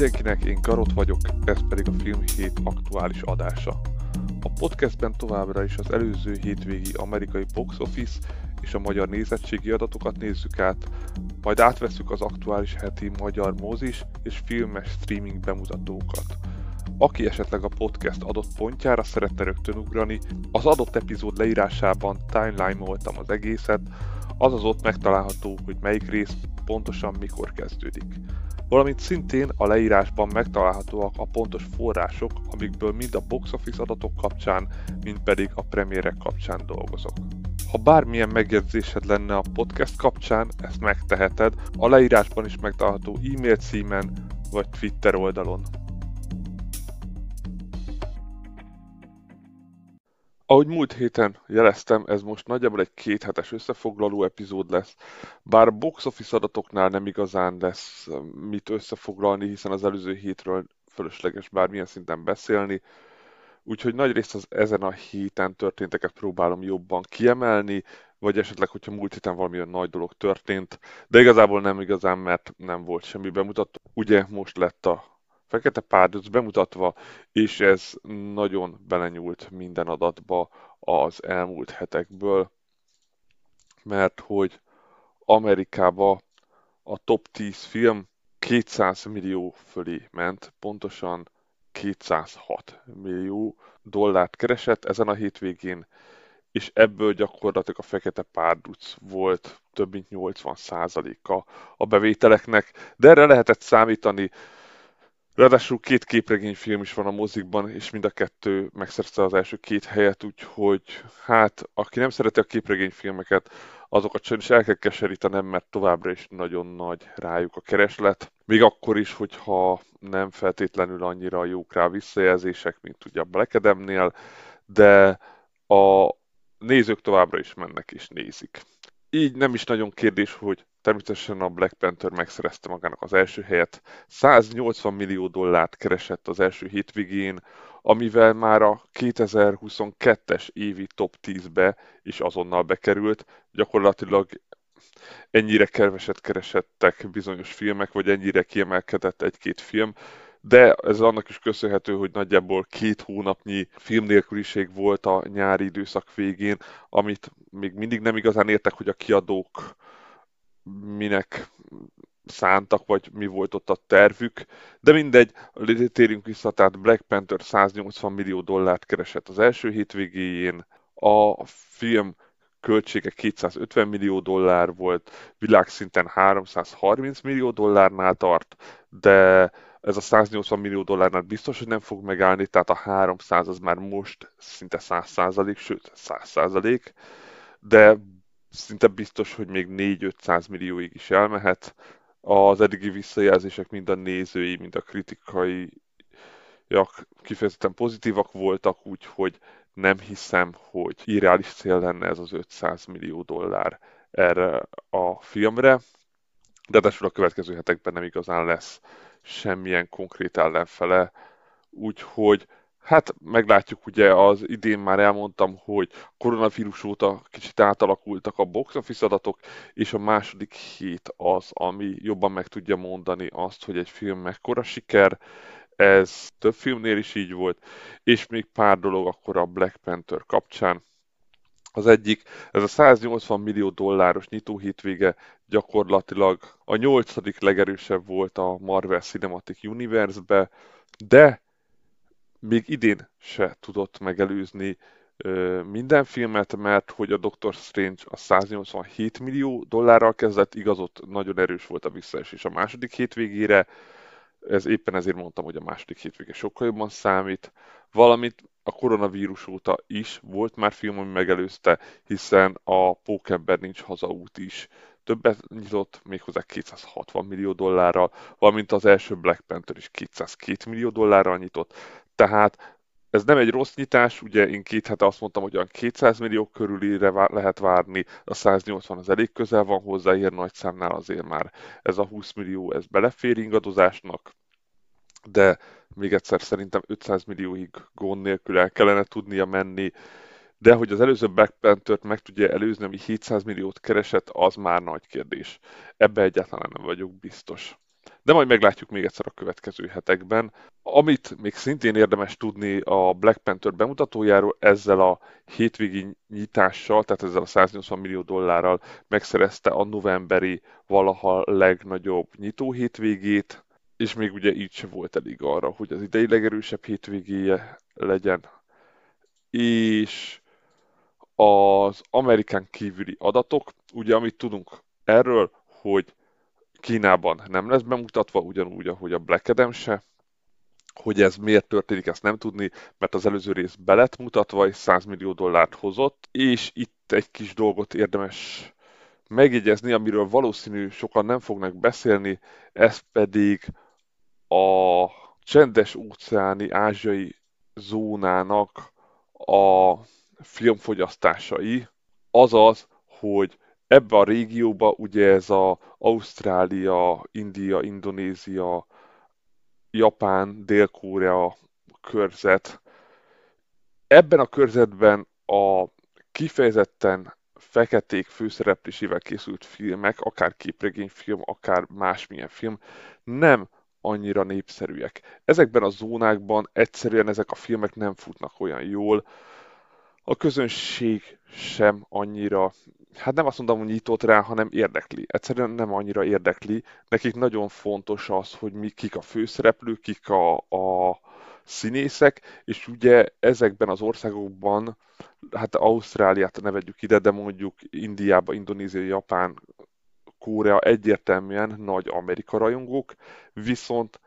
mindenkinek, én Garot vagyok, ez pedig a Film Hét aktuális adása. A podcastben továbbra is az előző hétvégi amerikai box office és a magyar nézettségi adatokat nézzük át, majd átveszük az aktuális heti magyar mozis és filmes streaming bemutatókat. Aki esetleg a podcast adott pontjára szeretne rögtön ugrani, az adott epizód leírásában timeline-oltam az egészet, azaz ott megtalálható, hogy melyik rész pontosan mikor kezdődik. Valamint szintén a leírásban megtalálhatóak a pontos források, amikből mind a box office adatok kapcsán, mind pedig a premierek kapcsán dolgozok. Ha bármilyen megjegyzésed lenne a podcast kapcsán, ezt megteheted a leírásban is megtalálható e-mail címen vagy Twitter oldalon. Ahogy múlt héten jeleztem, ez most nagyjából egy kéthetes összefoglaló epizód lesz, bár box office adatoknál nem igazán lesz mit összefoglalni, hiszen az előző hétről fölösleges bármilyen szinten beszélni, úgyhogy nagyrészt az ezen a héten történteket próbálom jobban kiemelni, vagy esetleg, hogyha múlt héten valamilyen nagy dolog történt, de igazából nem igazán, mert nem volt semmi bemutató. Ugye most lett a Fekete Párduc bemutatva, és ez nagyon belenyúlt minden adatba az elmúlt hetekből, mert hogy Amerikába a top 10 film 200 millió fölé ment, pontosan 206 millió dollárt keresett ezen a hétvégén, és ebből gyakorlatilag a Fekete Párduc volt több mint 80%-a a bevételeknek, de erre lehetett számítani, Ráadásul két képregényfilm is van a mozikban, és mind a kettő megszerezte az első két helyet, úgyhogy hát aki nem szereti a képregényfilmeket, azokat sajnos el kell keserítenem, mert továbbra is nagyon nagy rájuk a kereslet. Még akkor is, hogyha nem feltétlenül annyira jók rá visszajelzések, mint ugye a Black Adam-nél, de a nézők továbbra is mennek és nézik. Így nem is nagyon kérdés, hogy Természetesen a Black Panther megszerezte magának az első helyet. 180 millió dollárt keresett az első hétvégén, amivel már a 2022-es évi top 10-be is azonnal bekerült. Gyakorlatilag ennyire keveset keresettek bizonyos filmek, vagy ennyire kiemelkedett egy-két film, de ez annak is köszönhető, hogy nagyjából két hónapnyi filmnélküliség volt a nyári időszak végén, amit még mindig nem igazán értek, hogy a kiadók minek szántak, vagy mi volt ott a tervük, de mindegy, térjünk vissza, tehát Black Panther 180 millió dollárt keresett az első hétvégéjén, a film költsége 250 millió dollár volt, világszinten 330 millió dollárnál tart, de ez a 180 millió dollárnál biztos, hogy nem fog megállni, tehát a 300 az már most szinte 100 százalék, sőt 100 százalék, de szinte biztos, hogy még 4-500 millióig is elmehet. Az eddigi visszajelzések mind a nézői, mind a kritikai kifejezetten pozitívak voltak, úgyhogy nem hiszem, hogy irreális cél lenne ez az 500 millió dollár erre a filmre, de a következő hetekben nem igazán lesz semmilyen konkrét ellenfele, úgyhogy Hát meglátjuk, ugye az idén már elmondtam, hogy koronavírus óta kicsit átalakultak a box office adatok, és a második hét az, ami jobban meg tudja mondani azt, hogy egy film mekkora siker, ez több filmnél is így volt, és még pár dolog akkor a Black Panther kapcsán. Az egyik, ez a 180 millió dolláros nyitó hétvége gyakorlatilag a nyolcadik legerősebb volt a Marvel Cinematic Universe-be, de még idén se tudott megelőzni minden filmet, mert hogy a Doctor Strange a 187 millió dollárral kezdett, igazott nagyon erős volt a visszaesés a második hétvégére, ez éppen ezért mondtam, hogy a második hétvége sokkal jobban számít, valamint a koronavírus óta is volt már film, ami megelőzte, hiszen a Pókember nincs hazaút is többet nyitott, méghozzá 260 millió dollárral, valamint az első Black Panther is 202 millió dollárral nyitott, tehát ez nem egy rossz nyitás, ugye én két hete azt mondtam, hogy olyan 200 millió körülire lehet várni, a 180 az elég közel van hozzá, ilyen nagy számnál azért már ez a 20 millió, ez belefér ingadozásnak, de még egyszer szerintem 500 millióig gond nélkül el kellene tudnia menni, de hogy az előző Black Panther-t meg tudja előzni, ami 700 milliót keresett, az már nagy kérdés. Ebbe egyáltalán nem vagyok biztos. de majd meglátjuk még egyszer a következő hetekben. Amit még szintén érdemes tudni a Black Panther bemutatójáról, ezzel a hétvégi nyitással, tehát ezzel a 180 millió dollárral megszerezte a novemberi valaha legnagyobb nyitó hétvégét, és még ugye így se volt elég arra, hogy az idei legerősebb hétvégéje legyen. És az Amerikán kívüli adatok, ugye amit tudunk erről, hogy Kínában nem lesz bemutatva, ugyanúgy, ahogy a Black Adam se, hogy ez miért történik, ezt nem tudni, mert az előző rész belet mutatva, és 100 millió dollárt hozott, és itt egy kis dolgot érdemes megjegyezni, amiről valószínű sokan nem fognak beszélni, ez pedig a csendes óceáni ázsiai zónának a filmfogyasztásai, azaz, hogy ebbe a régióba ugye ez a Ausztrália, India, Indonézia, Japán, Dél-Korea körzet. Ebben a körzetben a kifejezetten feketék főszereplésével készült filmek, akár képregényfilm, akár másmilyen film, nem annyira népszerűek. Ezekben a zónákban egyszerűen ezek a filmek nem futnak olyan jól, a közönség sem annyira, hát nem azt mondom, hogy nyitott rá, hanem érdekli. Egyszerűen nem annyira érdekli. Nekik nagyon fontos az, hogy mi, kik a főszereplők, kik a, a színészek, és ugye ezekben az országokban, hát Ausztráliát ne vegyük ide, de mondjuk Indiába, Indonézia, Japán, Korea egyértelműen nagy Amerika rajongók, viszont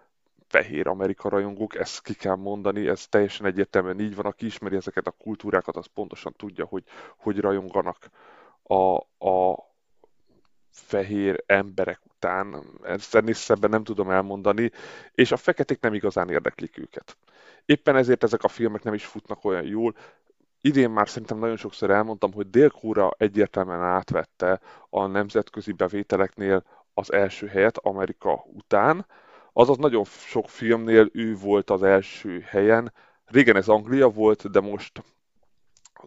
fehér Amerika rajongók, ezt ki kell mondani, ez teljesen egyértelműen így van, aki ismeri ezeket a kultúrákat, az pontosan tudja, hogy hogy rajonganak a, a fehér emberek után, ezt ennél szebben nem tudom elmondani, és a feketék nem igazán érdeklik őket. Éppen ezért ezek a filmek nem is futnak olyan jól, idén már szerintem nagyon sokszor elmondtam, hogy dél egyértelműen átvette a nemzetközi bevételeknél az első helyet Amerika után, azaz nagyon sok filmnél ő volt az első helyen. Régen ez Anglia volt, de most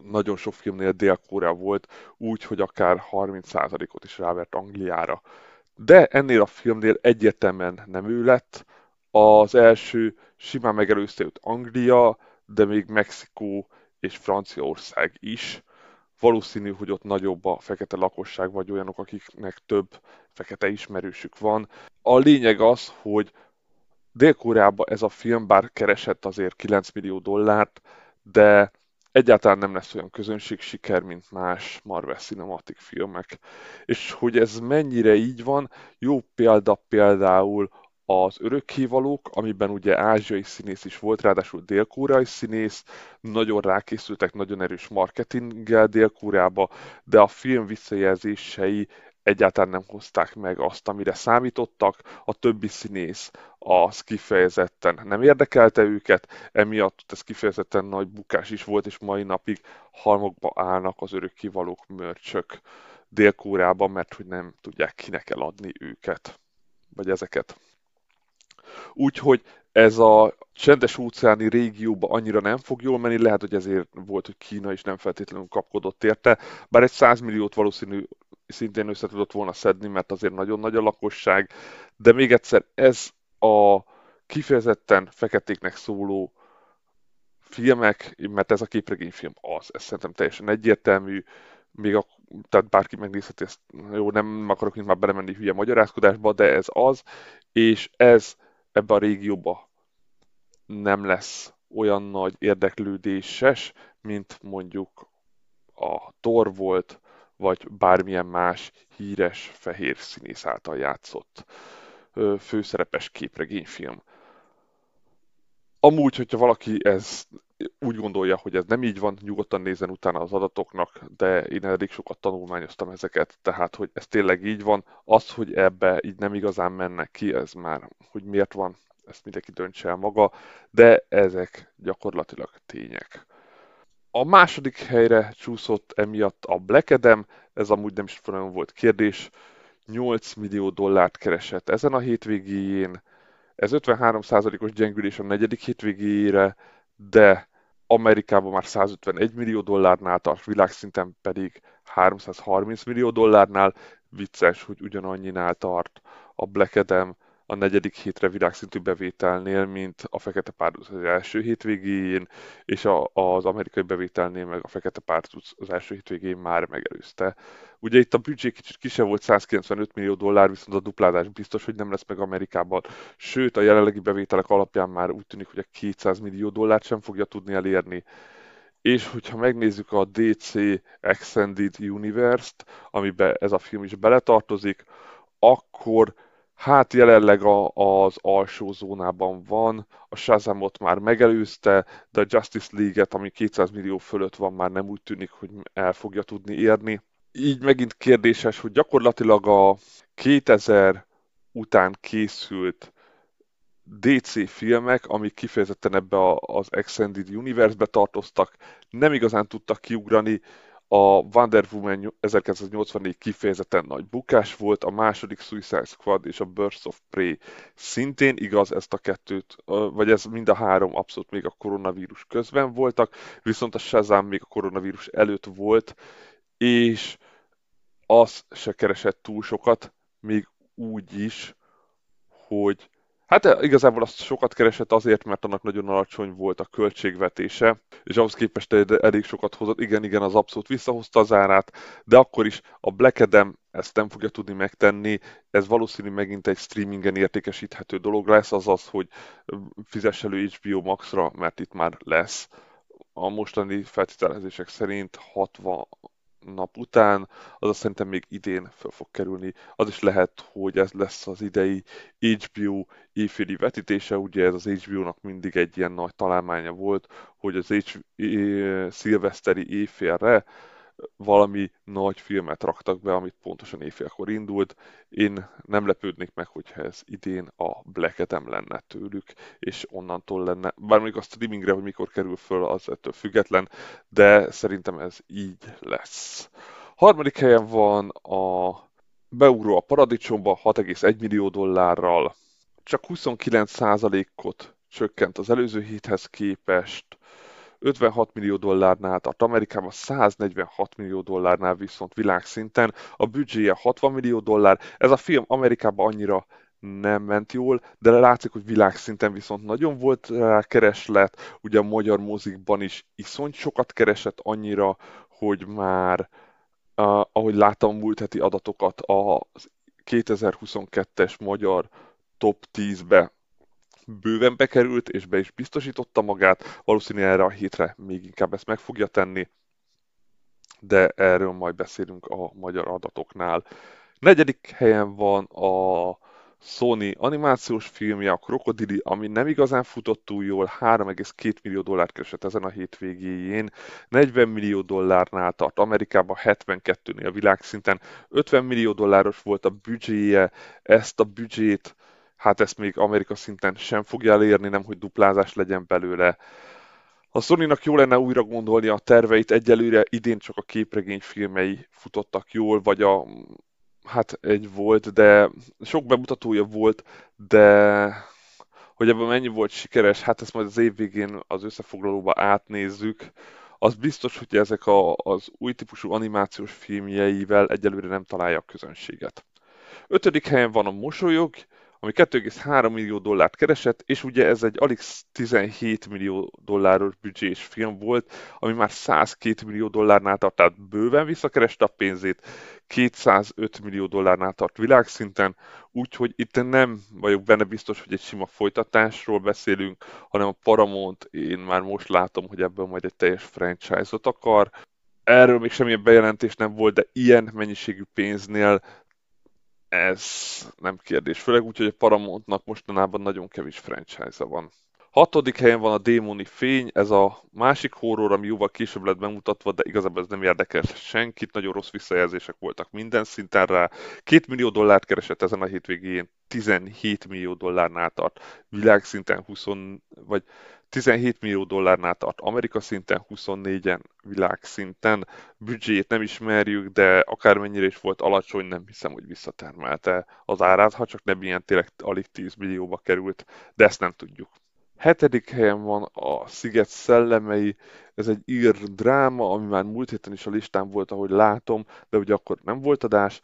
nagyon sok filmnél Dél-Korea volt, úgy, hogy akár 30%-ot is rávert Angliára. De ennél a filmnél egyértelműen nem ő lett. Az első simán megelőzte őt Anglia, de még Mexikó és Franciaország is. Valószínű, hogy ott nagyobb a fekete lakosság, vagy olyanok, akiknek több fekete ismerősük van. A lényeg az, hogy Dél-Koreában ez a film bár keresett azért 9 millió dollárt, de egyáltalán nem lesz olyan közönség siker, mint más Marvel Cinematic filmek. És hogy ez mennyire így van, jó példa például az örökkévalók, amiben ugye ázsiai színész is volt, ráadásul dél-koreai színész, nagyon rákészültek, nagyon erős marketinggel Dél-Koreába, de a film visszajelzései egyáltalán nem hozták meg azt, amire számítottak, a többi színész az kifejezetten nem érdekelte őket, emiatt ez kifejezetten nagy bukás is volt, és mai napig halmokba állnak az örökkivalók mörcsök Dél-Kóreában, mert hogy nem tudják kinek eladni őket, vagy ezeket. Úgyhogy ez a csendes óceáni régióba annyira nem fog jól menni, lehet, hogy ezért volt, hogy Kína is nem feltétlenül kapkodott érte, bár egy 100 milliót valószínű szintén össze tudott volna szedni, mert azért nagyon nagy a lakosság, de még egyszer ez a kifejezetten feketéknek szóló filmek, mert ez a képregényfilm az, ez szerintem teljesen egyértelmű, még a, tehát bárki megnézheti ezt, jó, nem akarok mint már belemenni hülye magyarázkodásba, de ez az, és ez ebbe a régióba nem lesz olyan nagy érdeklődéses, mint mondjuk a Thor volt, vagy bármilyen más híres fehér színész által játszott főszerepes képregényfilm. Amúgy, hogyha valaki ez úgy gondolja, hogy ez nem így van, nyugodtan nézzen utána az adatoknak, de én elég sokat tanulmányoztam ezeket, tehát hogy ez tényleg így van. Az, hogy ebbe így nem igazán mennek ki, ez már, hogy miért van, ezt mindenki döntse el maga, de ezek gyakorlatilag tények. A második helyre csúszott emiatt a Black Adam, ez amúgy nem is nagyon volt kérdés, 8 millió dollárt keresett ezen a hétvégéjén, ez 53%-os gyengülés a negyedik hétvégéjére, de Amerikában már 151 millió dollárnál tart, világszinten pedig 330 millió dollárnál. Vicces, hogy ugyanannyinál tart a Black Adam a negyedik hétre világszintű bevételnél, mint a Fekete Párduc az első hétvégén, és a, az amerikai bevételnél meg a Fekete Párduc az első hétvégén már megelőzte. Ugye itt a büdzsé kicsit kisebb volt, 195 millió dollár, viszont a duplázás biztos, hogy nem lesz meg Amerikában. Sőt, a jelenlegi bevételek alapján már úgy tűnik, hogy a 200 millió dollárt sem fogja tudni elérni és hogyha megnézzük a DC Extended Universe-t, amiben ez a film is beletartozik, akkor hát jelenleg a, az alsó zónában van, a Shazamot már megelőzte, de a Justice League-et, ami 200 millió fölött van, már nem úgy tűnik, hogy el fogja tudni érni. Így megint kérdéses, hogy gyakorlatilag a 2000 után készült DC filmek, amik kifejezetten ebbe az Extended Universe-be tartoztak, nem igazán tudtak kiugrani. A Wonder Woman 1984 kifejezetten nagy bukás volt, a második Suicide Squad és a Burst of Prey szintén igaz, ezt a kettőt, vagy ez mind a három abszolút még a koronavírus közben voltak, viszont a Shazam még a koronavírus előtt volt, és az se keresett túl sokat, még úgy is, hogy Hát eh, igazából azt sokat keresett azért, mert annak nagyon alacsony volt a költségvetése, és ahhoz képest elég sokat hozott. Igen, igen, az abszolút visszahozta az árát, de akkor is a Black Adam ezt nem fogja tudni megtenni. Ez valószínű megint egy streamingen értékesíthető dolog lesz, azaz, hogy eh, fizess elő HBO Max-ra, mert itt már lesz. A mostani feltételezések szerint 60 nap után, az azt szerintem még idén fel fog kerülni. Az is lehet, hogy ez lesz az idei HBO éjféli vetítése, ugye ez az HBO-nak mindig egy ilyen nagy találmánya volt, hogy az H- szilveszteri éjfélre valami nagy filmet raktak be, amit pontosan éjfélkor indult. Én nem lepődnék meg, hogyha ez idén a Black Adam lenne tőlük, és onnantól lenne, bár még a streamingre, hogy mikor kerül föl, az ettől független, de szerintem ez így lesz. Harmadik helyen van a beugró a paradicsomba 6,1 millió dollárral, csak 29%-ot csökkent az előző héthez képest, 56 millió dollárnál tart Amerikában, 146 millió dollárnál viszont világszinten. A büdzséje 60 millió dollár. Ez a film Amerikában annyira nem ment jól, de látszik, hogy világszinten viszont nagyon volt kereslet, ugye a magyar mozikban is iszony sokat keresett annyira, hogy már, ahogy láttam múlt heti adatokat, a 2022-es magyar top 10-be bőven bekerült, és be is biztosította magát. Valószínűleg erre a hétre még inkább ezt meg fogja tenni, de erről majd beszélünk a magyar adatoknál. Negyedik helyen van a Sony animációs filmje, a Krokodili, ami nem igazán futott túl jól, 3,2 millió dollárt keresett ezen a hétvégéjén, 40 millió dollárnál tart Amerikában, 72-nél világszinten, 50 millió dolláros volt a büdzséje, ezt a büdzsét hát ezt még Amerika szinten sem fogja elérni, nem hogy duplázás legyen belőle. A sony jó lenne újra gondolni a terveit, egyelőre idén csak a képregényfilmei futottak jól, vagy a hát egy volt, de sok bemutatója volt, de hogy ebben mennyi volt sikeres, hát ezt majd az év végén az összefoglalóba átnézzük. Az biztos, hogy ezek a, az új típusú animációs filmjeivel egyelőre nem találja a közönséget. Ötödik helyen van a Mosolyog, ami 2,3 millió dollárt keresett, és ugye ez egy alig 17 millió dolláros büdzsés film volt, ami már 102 millió dollárnál tart, tehát bőven visszakereste a pénzét, 205 millió dollárnál tart világszinten, úgyhogy itt nem vagyok benne biztos, hogy egy sima folytatásról beszélünk, hanem a Paramount én már most látom, hogy ebből majd egy teljes franchise-ot akar. Erről még semmilyen bejelentés nem volt, de ilyen mennyiségű pénznél ez nem kérdés. Főleg úgy, hogy a Paramountnak mostanában nagyon kevés franchise-a van. Hatodik helyen van a Démoni Fény, ez a másik horror, ami jóval később lett bemutatva, de igazából ez nem érdekel senkit, nagyon rossz visszajelzések voltak minden szinten rá. Két millió dollárt keresett ezen a hétvégén, 17 millió dollárnál tart, világszinten 20, vagy 17 millió dollárnál tart Amerika szinten, 24-en világszinten. Büdzsét nem ismerjük, de akármennyire is volt alacsony, nem hiszem, hogy visszatermelte az árát, ha csak nem ilyen tényleg alig 10 millióba került, de ezt nem tudjuk. Hetedik helyen van a Sziget szellemei, ez egy ír dráma, ami már múlt héten is a listán volt, ahogy látom, de ugye akkor nem volt adás.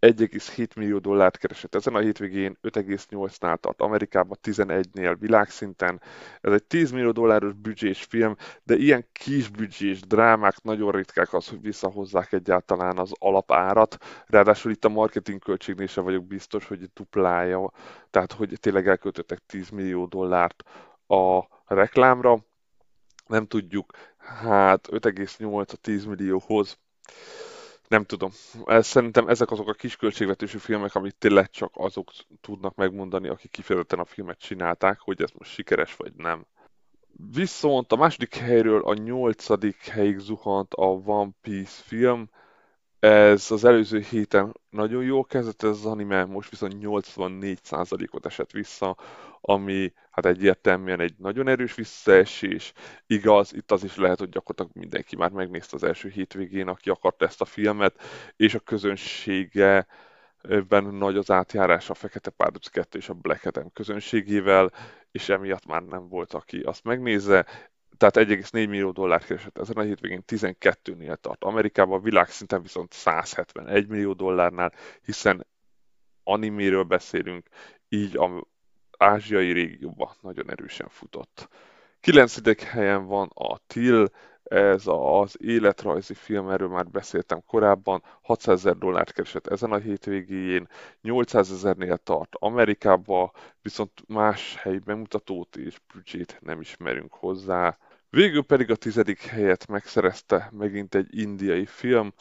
1,7 millió dollárt keresett ezen a hétvégén, 5,8-nál tart Amerikában, 11-nél világszinten. Ez egy 10 millió dolláros büdzsés film, de ilyen kis büdzsés drámák nagyon ritkák az, hogy visszahozzák egyáltalán az alapárat. Ráadásul itt a marketing költségnél sem vagyok biztos, hogy duplája, tehát hogy tényleg elköltöttek 10 millió dollárt a reklámra. Nem tudjuk, hát 5,8 a 10 millióhoz nem tudom. Szerintem ezek azok a kis költségvetésű filmek, amit tényleg csak azok tudnak megmondani, akik kifejezetten a filmet csinálták, hogy ez most sikeres vagy nem. Viszont a második helyről a nyolcadik helyig zuhant a One Piece film, ez az előző héten nagyon jól kezdett ez az anime, most viszont 84%-ot esett vissza, ami hát egyértelműen egy nagyon erős visszaesés. Igaz, itt az is lehet, hogy gyakorlatilag mindenki már megnézte az első hétvégén, aki akart ezt a filmet, és a közönsége ben nagy az átjárás a Fekete Párduc 2 és a Black Adam közönségével, és emiatt már nem volt, aki azt megnézze tehát 1,4 millió dollár keresett ezen a hétvégén 12-nél tart. Amerikában világszinten viszont 171 millió dollárnál, hiszen animéről beszélünk, így a ázsiai régióban nagyon erősen futott. 9. helyen van a Till, ez az életrajzi film, erről már beszéltem korábban, 600 ezer dollárt keresett ezen a hétvégén, 800 ezernél tart Amerikába, viszont más helyi bemutatót és büdzsét nem ismerünk hozzá. Végül pedig a tizedik helyet megszerezte megint egy indiai film,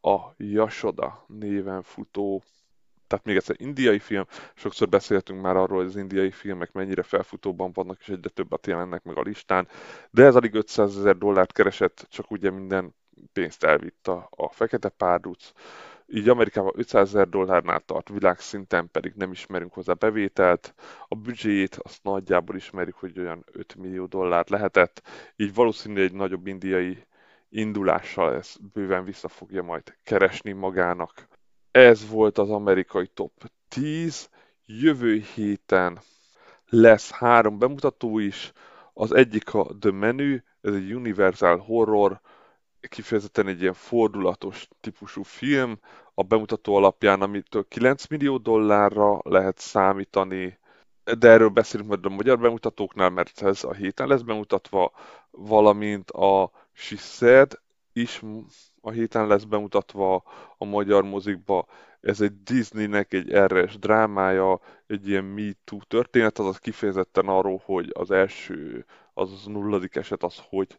a Yasoda néven futó tehát még egyszer indiai film, sokszor beszéltünk már arról, hogy az indiai filmek mennyire felfutóban vannak, és egyre többet jelennek meg a listán, de ez alig 500 ezer dollárt keresett, csak ugye minden pénzt elvitt a, a fekete párduc. Így Amerikában 500 ezer dollárnál tart, világszinten pedig nem ismerünk hozzá bevételt. A büdzséjét azt nagyjából ismerjük, hogy olyan 5 millió dollár lehetett, így valószínűleg egy nagyobb indiai indulással ez bőven vissza fogja majd keresni magának. Ez volt az amerikai top 10. Jövő héten lesz három bemutató is. Az egyik a The Menu, ez egy Universal Horror, kifejezetten egy ilyen fordulatos típusú film, a bemutató alapján, amitől 9 millió dollárra lehet számítani, de erről beszélünk majd a magyar bemutatóknál, mert ez a héten lesz bemutatva, valamint a Said is a héten lesz bemutatva a magyar mozikba. Ez egy Disneynek egy erres drámája, egy ilyen Me Too történet, azaz kifejezetten arról, hogy az első, az nulladik eset az, hogy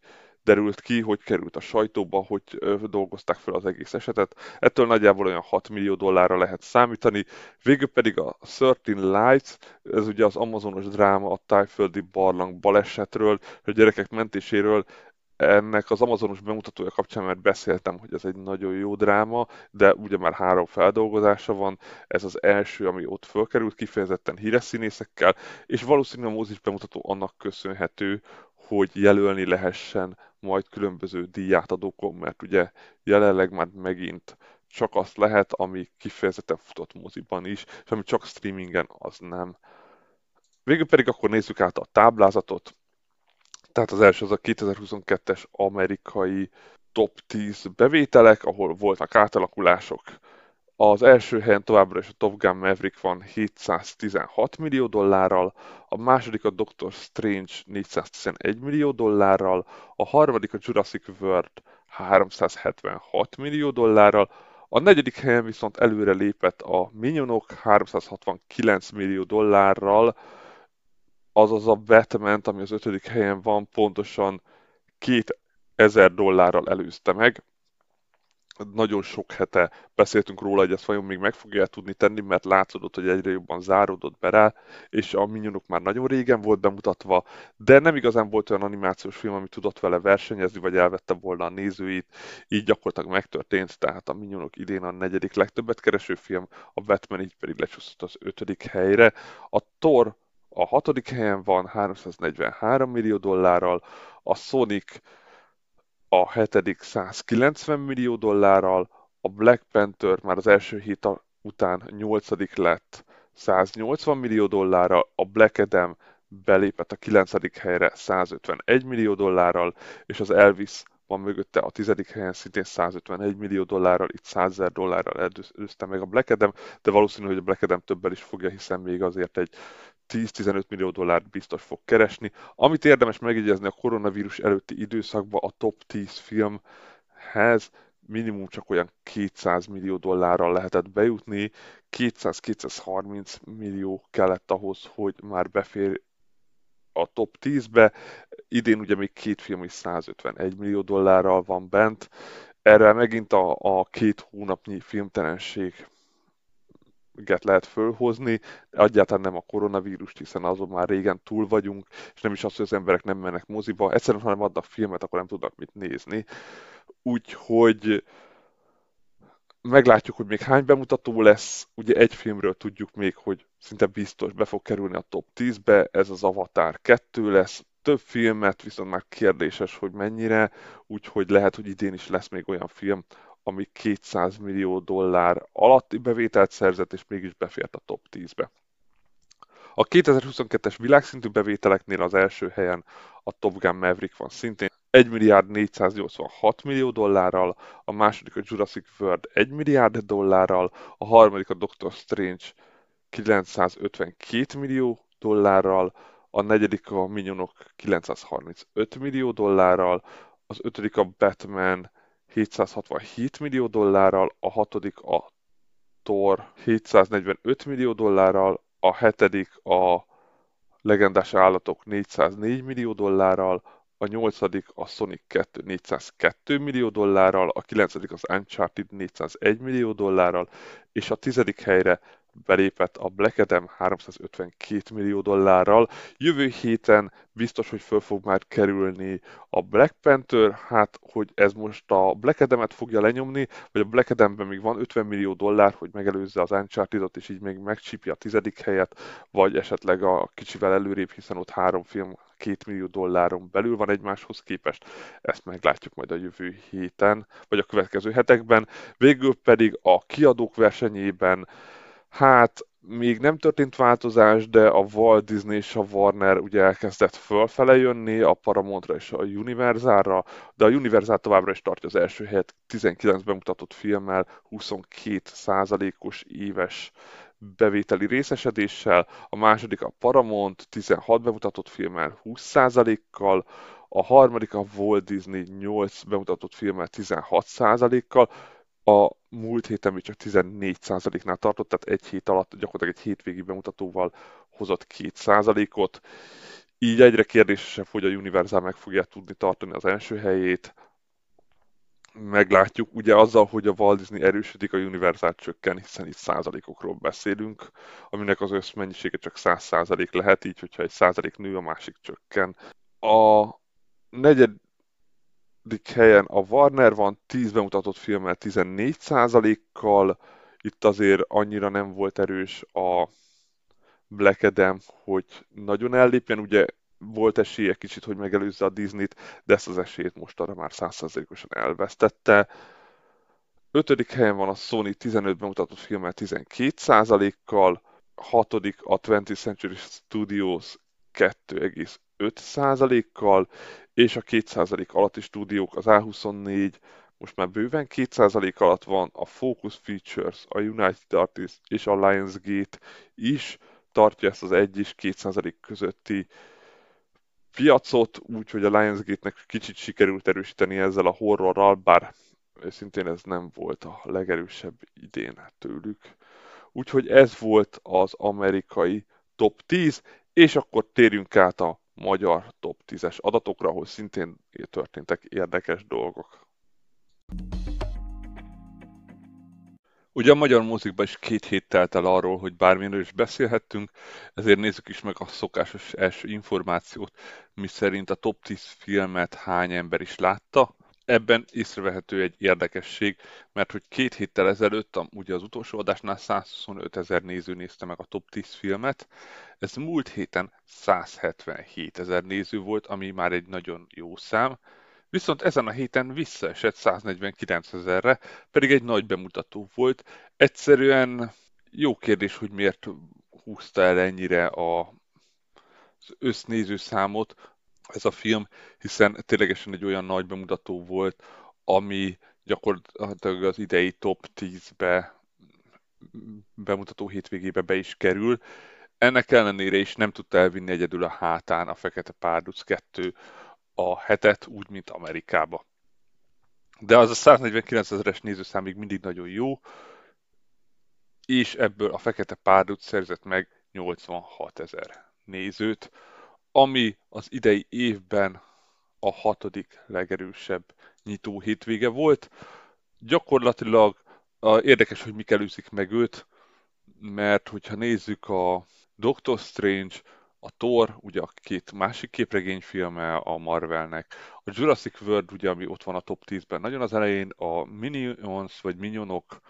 derült ki, hogy került a sajtóba, hogy dolgozták fel az egész esetet. Ettől nagyjából olyan 6 millió dollárra lehet számítani. Végül pedig a 13 Lights, ez ugye az amazonos dráma a tájföldi barlang balesetről, a gyerekek mentéséről, ennek az Amazonos bemutatója kapcsán már beszéltem, hogy ez egy nagyon jó dráma, de ugye már három feldolgozása van, ez az első, ami ott fölkerült, kifejezetten híres színészekkel, és valószínűleg a mozis bemutató annak köszönhető, hogy jelölni lehessen majd különböző díjátadókon, mert ugye jelenleg már megint csak azt lehet, ami kifejezetten futott moziban is, és ami csak streamingen, az nem. Végül pedig akkor nézzük át a táblázatot. Tehát az első az a 2022-es amerikai top 10 bevételek, ahol voltak átalakulások. Az első helyen továbbra is a Top Gun Maverick van 716 millió dollárral, a második a Doctor Strange 411 millió dollárral, a harmadik a Jurassic World 376 millió dollárral, a negyedik helyen viszont előre lépett a Minionok 369 millió dollárral, azaz a Batman, ami az ötödik helyen van, pontosan 2000 dollárral előzte meg. Nagyon sok hete beszéltünk róla, hogy ezt vajon még meg fogja tudni tenni, mert látszódott, hogy egyre jobban záródott be rá, és a Minionok már nagyon régen volt bemutatva, de nem igazán volt olyan animációs film, ami tudott vele versenyezni, vagy elvette volna a nézőit, így gyakorlatilag megtörtént, tehát a Minionok idén a negyedik legtöbbet kereső film, a Batman így pedig lecsúszott az ötödik helyre. A Thor a hatodik helyen van 343 millió dollárral, a Sonic a hetedik 190 millió dollárral, a Black Panther már az első hét után nyolcadik lett 180 millió dollárral, a Black Adam belépett a kilencedik helyre 151 millió dollárral, és az Elvis van mögötte a tizedik helyen szintén 151 millió dollárral, itt 100 ezer dollárral előzte meg a Black Adam, de valószínű, hogy a Black Adam többel is fogja, hiszen még azért egy 10-15 millió dollárt biztos fog keresni. Amit érdemes megjegyezni a koronavírus előtti időszakban a top 10 filmhez, minimum csak olyan 200 millió dollárral lehetett bejutni, 200-230 millió kellett ahhoz, hogy már befér a top 10-be. Idén ugye még két film is 151 millió dollárral van bent. Erre megint a, a két hónapnyi filmtelenség get lehet fölhozni, egyáltalán nem a koronavírust, hiszen azon már régen túl vagyunk, és nem is az, hogy az emberek nem mennek moziba, egyszerűen, ha nem adnak filmet, akkor nem tudnak mit nézni. Úgyhogy meglátjuk, hogy még hány bemutató lesz. Ugye egy filmről tudjuk még, hogy szinte biztos be fog kerülni a top 10-be, ez az Avatar 2 lesz. Több filmet, viszont már kérdéses, hogy mennyire, úgyhogy lehet, hogy idén is lesz még olyan film, ami 200 millió dollár alatti bevételt szerzett, és mégis befért a top 10-be. A 2022-es világszintű bevételeknél az első helyen a Top Gun Maverick van szintén 1 milliárd 486 millió dollárral, a második a Jurassic World 1 milliárd dollárral, a harmadik a Doctor Strange 952 millió dollárral, a negyedik a Minionok 935 millió dollárral, az ötödik a Batman 767 millió dollárral, a hatodik a Thor 745 millió dollárral, a hetedik a Legendás állatok 404 millió dollárral, a nyolcadik a Sonic 2 402 millió dollárral, a kilencedik az Uncharted 401 millió dollárral, és a tizedik helyre belépett a Black Adam 352 millió dollárral. Jövő héten biztos, hogy föl fog már kerülni a Black Panther, hát hogy ez most a Black Adam-et fogja lenyomni, vagy a Black Adam-ben még van 50 millió dollár, hogy megelőzze az Uncharted-ot, és így még megcsípja a tizedik helyet, vagy esetleg a kicsivel előrébb, hiszen ott három film két millió dolláron belül van egymáshoz képest. Ezt meglátjuk majd a jövő héten, vagy a következő hetekben. Végül pedig a kiadók versenyében Hát még nem történt változás, de a Walt Disney és a Warner ugye elkezdett fölfele jönni, a Paramountra és a Universalra, de a Universal továbbra is tartja az első helyet 19 bemutatott filmmel, 22 százalékos éves bevételi részesedéssel, a második a Paramount 16 bemutatott filmmel 20%-kal, a harmadik a Walt Disney 8 bemutatott filmmel 16%-kal, a múlt héten még csak 14%-nál tartott, tehát egy hét alatt gyakorlatilag egy hétvégi bemutatóval hozott 2%-ot. Így egyre kérdésesebb, hogy a Universal meg fogja tudni tartani az első helyét. Meglátjuk, ugye azzal, hogy a Walt Disney erősödik, a Universal csökken, hiszen itt százalékokról beszélünk, aminek az összmennyisége csak 100 százalék lehet, így hogyha egy százalék nő, a másik csökken. A negyed, helyen a Warner van, 10 bemutatott filmmel 14%-kal, itt azért annyira nem volt erős a Black Adam, hogy nagyon ellépjen, ugye volt esélye kicsit, hogy megelőzze a Disney-t, de ezt az esélyt most arra már 100%-osan elvesztette. Ötödik helyen van a Sony 15 bemutatott filmmel 12%-kal, hatodik a 20th Century Studios 2,5%-kal, és a 2% alatti stúdiók, az A24 most már bőven 2% alatt van, a Focus Features, a United Artists és a Lionsgate is tartja ezt az 1 és 2% közötti piacot, úgyhogy a Lionsgate-nek kicsit sikerült erősíteni ezzel a horrorral, bár szintén ez nem volt a legerősebb idén tőlük. Úgyhogy ez volt az amerikai top 10, és akkor térjünk át a magyar top 10-es adatokra, ahol szintén történtek érdekes dolgok. Ugye a magyar mozikban is két hét telt el arról, hogy bármilyenről is beszélhettünk, ezért nézzük is meg a szokásos első információt, mi szerint a top 10 filmet hány ember is látta. Ebben észrevehető egy érdekesség, mert hogy két héttel ezelőtt, ugye az utolsó adásnál 125 ezer néző nézte meg a top 10 filmet, ez múlt héten 177 ezer néző volt, ami már egy nagyon jó szám, viszont ezen a héten visszaesett 149 ezerre, pedig egy nagy bemutató volt. Egyszerűen jó kérdés, hogy miért húzta el ennyire a, az össznéző számot. Ez a film, hiszen ténylegesen egy olyan nagy bemutató volt, ami gyakorlatilag az idei top 10-be bemutató hétvégébe be is kerül. Ennek ellenére is nem tudta elvinni egyedül a hátán a Fekete Párduc 2 a hetet, úgy, mint Amerikába. De az a 149 ezeres nézőszám még mindig nagyon jó, és ebből a Fekete Párduc szerzett meg 86 ezer nézőt, ami az idei évben a hatodik legerősebb nyitó hétvége volt. Gyakorlatilag érdekes, hogy mik előzik meg őt, mert hogyha nézzük a Doctor Strange, a Thor, ugye a két másik képregényfilme a Marvelnek, a Jurassic World, ugye, ami ott van a top 10-ben, nagyon az elején a Minions, vagy Minionok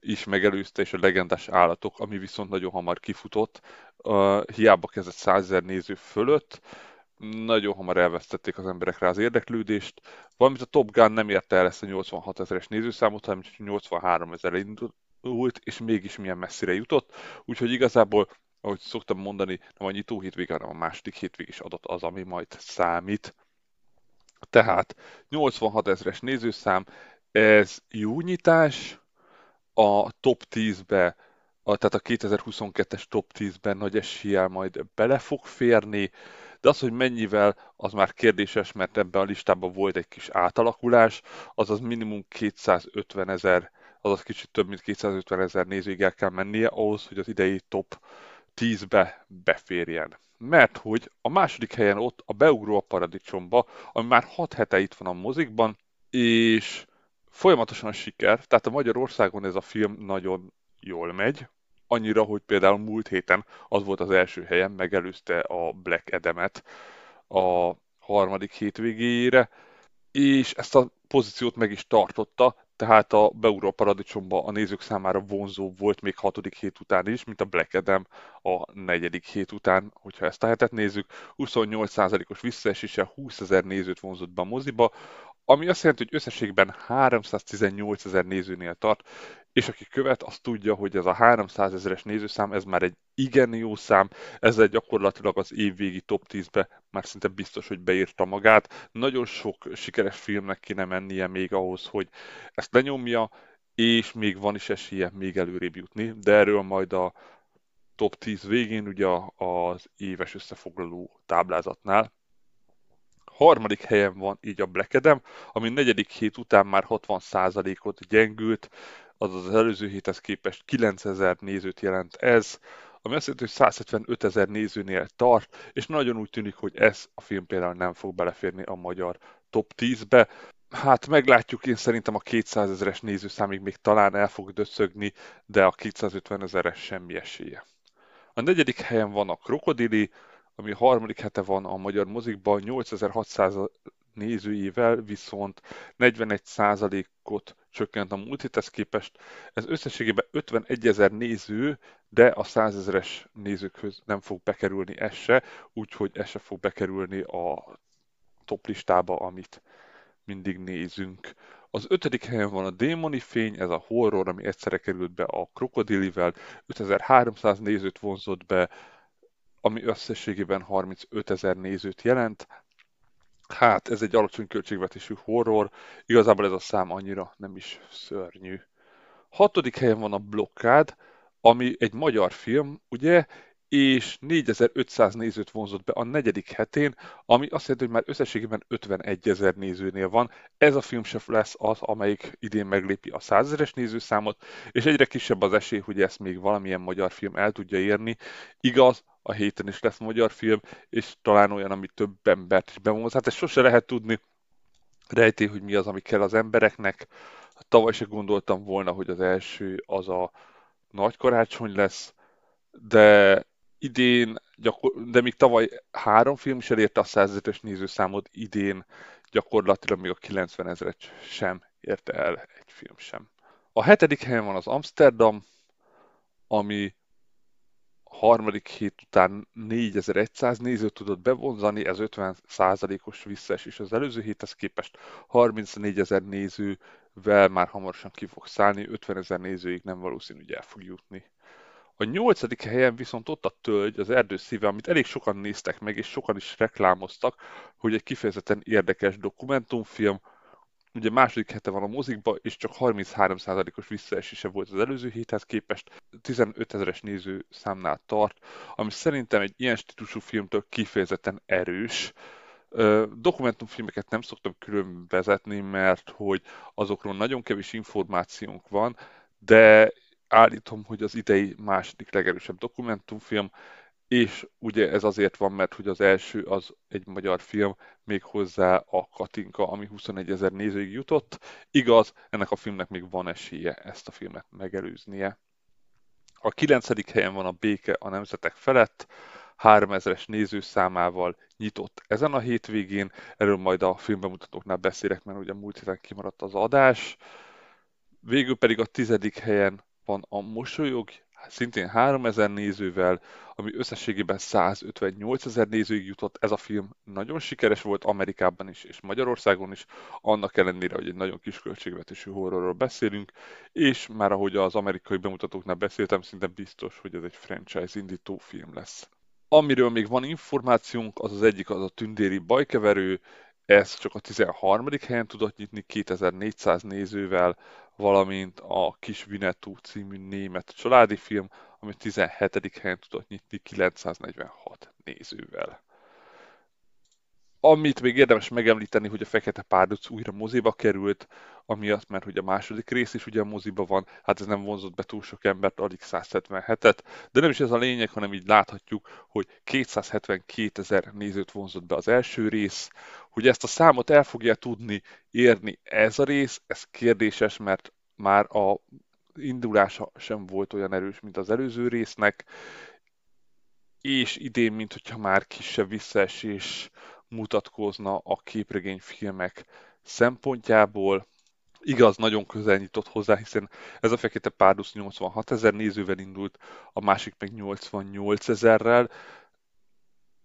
is megelőzte, és a legendás állatok, ami viszont nagyon hamar kifutott, uh, hiába kezdett százezer néző fölött, nagyon hamar elvesztették az emberek rá az érdeklődést, valamint a Top Gun nem érte el ezt a 86 ezeres nézőszámot, hanem 83 ezer indult, és mégis milyen messzire jutott, úgyhogy igazából, ahogy szoktam mondani, nem a nyitó hétvége, hanem a második hétvég is adott az, ami majd számít. Tehát 86 ezeres nézőszám, ez jó nyitás, a top 10-be, a, tehát a 2022-es top 10-ben nagy eséllyel majd bele fog férni, de az, hogy mennyivel, az már kérdéses, mert ebben a listában volt egy kis átalakulás, azaz minimum 250 ezer, azaz kicsit több mint 250 ezer nézőig el kell mennie ahhoz, hogy az idei top 10-be beférjen. Mert hogy a második helyen ott a Beugró a Paradicsomba, ami már 6 hete itt van a mozikban, és folyamatosan a siker, tehát a Magyarországon ez a film nagyon jól megy, annyira, hogy például múlt héten az volt az első helyen, megelőzte a Black Adam-et a harmadik hétvégéjére, és ezt a pozíciót meg is tartotta, tehát a Beuró Paradicsomba a nézők számára vonzó volt még hatodik hét után is, mint a Black Adam a negyedik hét után, hogyha ezt a hetet nézzük. 28%-os visszaesése 20 ezer nézőt vonzott be a moziba, ami azt jelenti, hogy összességben 318 ezer nézőnél tart, és aki követ, az tudja, hogy ez a 300 ezeres nézőszám, ez már egy igen jó szám, ezzel gyakorlatilag az évvégi top 10-be már szinte biztos, hogy beírta magát. Nagyon sok sikeres filmnek kéne mennie még ahhoz, hogy ezt lenyomja, és még van is esélye még előrébb jutni, de erről majd a top 10 végén, ugye az éves összefoglaló táblázatnál. Harmadik helyen van így a Black Adam, ami negyedik hét után már 60%-ot gyengült, azaz az előző héthez képest 9000 nézőt jelent ez, ami azt jelenti, hogy 175 ezer nézőnél tart, és nagyon úgy tűnik, hogy ez a film például nem fog beleférni a magyar top 10-be. Hát meglátjuk, én szerintem a 200 ezeres nézőszámig még talán el fog döcögni, de a 250 ezeres semmi esélye. A negyedik helyen van a Krokodili, ami harmadik hete van a magyar mozikban, 8600 nézőivel viszont 41%-ot csökkent a múlt héthez képest. Ez összességében 51 ezer néző, de a 100 ezeres nézőkhöz nem fog bekerülni ez se, úgyhogy ez se fog bekerülni a top listába, amit mindig nézünk. Az ötödik helyen van a Démoni Fény, ez a horror, ami egyszerre került be a Krokodilivel, 5300 nézőt vonzott be, ami összességében 35 ezer nézőt jelent. Hát, ez egy alacsony költségvetésű horror, igazából ez a szám annyira nem is szörnyű. Hatodik helyen van a Blokkád, ami egy magyar film, ugye, és 4500 nézőt vonzott be a negyedik hetén, ami azt jelenti, hogy már összességében 51 ezer nézőnél van. Ez a film sem lesz az, amelyik idén meglépi a 100 ezeres nézőszámot, és egyre kisebb az esély, hogy ezt még valamilyen magyar film el tudja érni. Igaz, a héten is lesz magyar film, és talán olyan, ami több embert is bevonz. Hát ezt sose lehet tudni, rejti, hogy mi az, ami kell az embereknek. Tavaly se gondoltam volna, hogy az első az a nagy karácsony lesz, de idén, gyakor- de még tavaly három film is elérte a 100 ezeres nézőszámot, idén gyakorlatilag még a 90 ezeret sem érte el egy film sem. A hetedik helyen van az Amsterdam, ami harmadik hét után 4100 nézőt tudott bevonzani, ez 50%-os visszaesés az előző héthez képest, 34 ezer nézővel már hamarosan ki fog szállni, 50 ezer nézőig nem valószínű, hogy el fog jutni. A nyolcadik helyen viszont ott a Tölgy, az erdő szíve, amit elég sokan néztek meg, és sokan is reklámoztak, hogy egy kifejezetten érdekes dokumentumfilm, ugye második hete van a mozikba, és csak 33%-os visszaesése volt az előző héthez képest, 15 ezeres néző számnál tart, ami szerintem egy ilyen stílusú filmtől kifejezetten erős. Dokumentumfilmeket nem szoktam külön vezetni, mert hogy azokról nagyon kevés információnk van, de állítom, hogy az idei második legerősebb dokumentumfilm, és ugye ez azért van, mert hogy az első az egy magyar film, még hozzá a Katinka, ami 21 ezer nézőig jutott. Igaz, ennek a filmnek még van esélye ezt a filmet megelőznie. A kilencedik helyen van a Béke a Nemzetek felett, 3000-es nézőszámával nyitott ezen a hétvégén. Erről majd a filmbemutatóknál beszélek, mert ugye múlt héten kimaradt az adás. Végül pedig a tizedik helyen van a Mosolyog, szintén 3000 nézővel, ami összességében 158 ezer nézőig jutott. Ez a film nagyon sikeres volt Amerikában is és Magyarországon is, annak ellenére, hogy egy nagyon kis költségvetésű horrorról beszélünk, és már ahogy az amerikai bemutatóknál beszéltem, szinte biztos, hogy ez egy franchise indító film lesz. Amiről még van információnk, az az egyik az a tündéri bajkeverő, ez csak a 13. helyen tudott nyitni 2400 nézővel, valamint a Kis Vinetú című német családi film, ami 17. helyen tudott nyitni 946 nézővel. Amit még érdemes megemlíteni, hogy a Fekete Párduc újra moziba került, amiatt, mert hogy a második rész is ugye a moziba van, hát ez nem vonzott be túl sok embert, alig 177-et, de nem is ez a lényeg, hanem így láthatjuk, hogy 272 ezer nézőt vonzott be az első rész, hogy ezt a számot el fogja tudni érni ez a rész, ez kérdéses, mert már a indulása sem volt olyan erős, mint az előző résznek, és idén, mint hogyha már kisebb visszaesés mutatkozna a képregényfilmek szempontjából. Igaz, nagyon közel nyitott hozzá, hiszen ez a Fekete Párduc 86 ezer nézővel indult, a másik meg 88 ezerrel.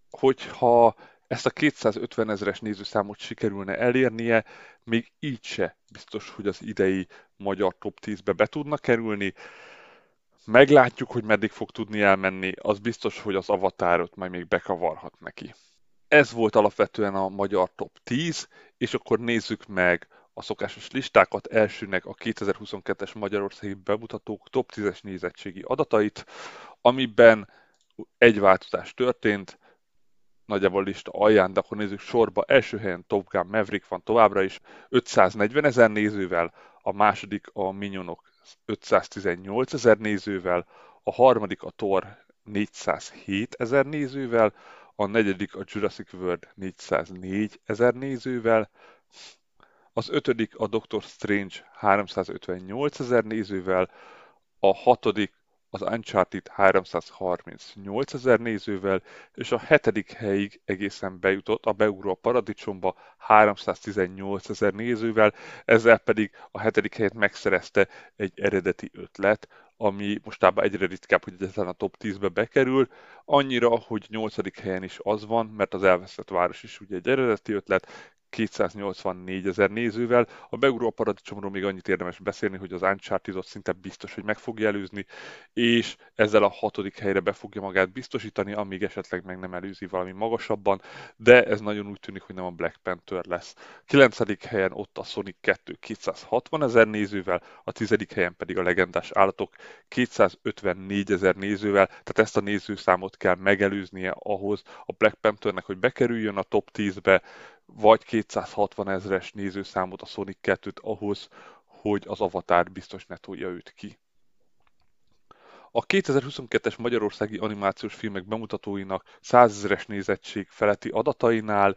Hogyha ezt a 250 ezeres nézőszámot sikerülne elérnie, még így se biztos, hogy az idei magyar top 10-be be tudna kerülni. Meglátjuk, hogy meddig fog tudni elmenni, az biztos, hogy az avatárot majd még bekavarhat neki. Ez volt alapvetően a magyar top 10, és akkor nézzük meg a szokásos listákat. Elsőnek a 2022-es Magyarországi bemutatók top 10-es nézettségi adatait, amiben egy változás történt, nagyjából lista alján, de akkor nézzük sorba. Első helyen Top Gun Maverick van továbbra is 540 ezer nézővel, a második a Minionok 518 ezer nézővel, a harmadik a Thor 407 ezer nézővel, a negyedik a Jurassic World 404 ezer nézővel, az ötödik a Doctor Strange 358 ezer nézővel, a hatodik az Uncharted 338 ezer nézővel, és a hetedik helyig egészen bejutott a Beugró a Paradicsomba 318 ezer nézővel, ezzel pedig a hetedik helyet megszerezte egy eredeti ötlet, ami mostában egyre ritkább, hogy egyetlen a top 10-be bekerül, annyira, hogy 8. helyen is az van, mert az elveszett város is ugye egy eredeti ötlet, 284 ezer nézővel. A beugró paradicsomról még annyit érdemes beszélni, hogy az uncharted szinte biztos, hogy meg fogja előzni, és ezzel a hatodik helyre be fogja magát biztosítani, amíg esetleg meg nem előzi valami magasabban, de ez nagyon úgy tűnik, hogy nem a Black Panther lesz. 9. helyen ott a Sonic 2 260 ezer nézővel, a 10. helyen pedig a legendás állatok 254 ezer nézővel, tehát ezt a nézőszámot kell megelőznie ahhoz a Black Panthernek, hogy bekerüljön a top 10-be, vagy 260 ezeres nézőszámot a Sonic 2-t ahhoz, hogy az Avatar biztos ne tolja őt ki. A 2022-es magyarországi animációs filmek bemutatóinak 100 ezeres nézettség feletti adatainál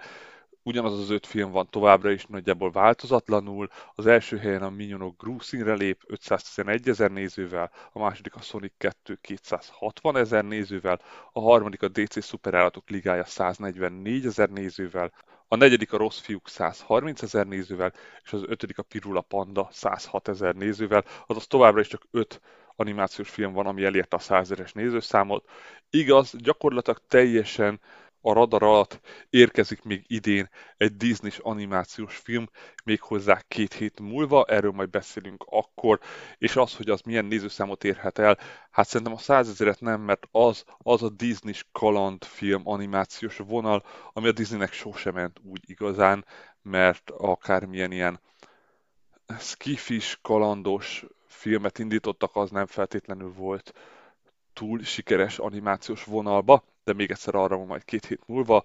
ugyanaz az öt film van továbbra is nagyjából változatlanul. Az első helyen a Minionok Groove színre lép 511 ezer nézővel, a második a Sonic 2 260 ezer nézővel, a harmadik a DC Szuperállatok Ligája 144 ezer nézővel, a negyedik a Rossz Fiúk 130 ezer nézővel, és az ötödik a Pirula Panda 106 ezer nézővel, azaz továbbra is csak öt animációs film van, ami elérte a 100 ezeres nézőszámot. Igaz, gyakorlatilag teljesen a radar alatt érkezik még idén egy disney animációs film, méghozzá két hét múlva, erről majd beszélünk akkor, és az, hogy az milyen nézőszámot érhet el, hát szerintem a százezeret nem, mert az, az a Disney kalandfilm animációs vonal, ami a Disneynek sosem ment úgy igazán, mert akármilyen ilyen skifis, kalandos filmet indítottak, az nem feltétlenül volt túl sikeres animációs vonalba, de még egyszer arra majd két hét múlva.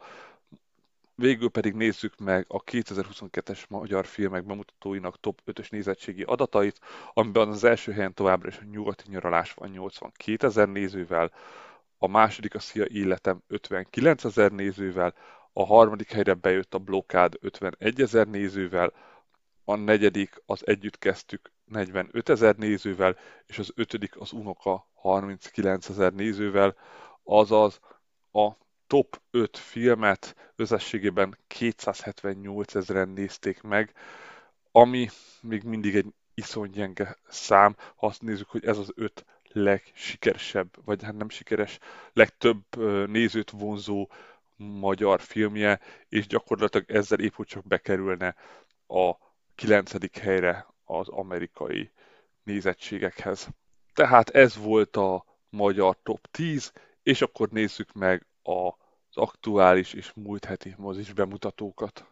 Végül pedig nézzük meg a 2022-es magyar filmek bemutatóinak top 5-ös nézettségi adatait, amiben az első helyen továbbra is a nyugati nyaralás van 82 ezer nézővel, a második a Szia Életem 59 ezer nézővel, a harmadik helyre bejött a Blokád 51 ezer nézővel, a negyedik az Együtt kezdtük 45 ezer nézővel, és az ötödik az Unoka 39 ezer nézővel, azaz a top 5 filmet összességében 278 ezeren nézték meg, ami még mindig egy iszony gyenge szám, ha azt nézzük, hogy ez az öt legsikeresebb, vagy hát nem sikeres, legtöbb nézőt vonzó magyar filmje, és gyakorlatilag ezzel épp hogy csak bekerülne a kilencedik helyre az amerikai nézettségekhez. Tehát ez volt a magyar top 10, és akkor nézzük meg az aktuális és múlt heti mozis bemutatókat.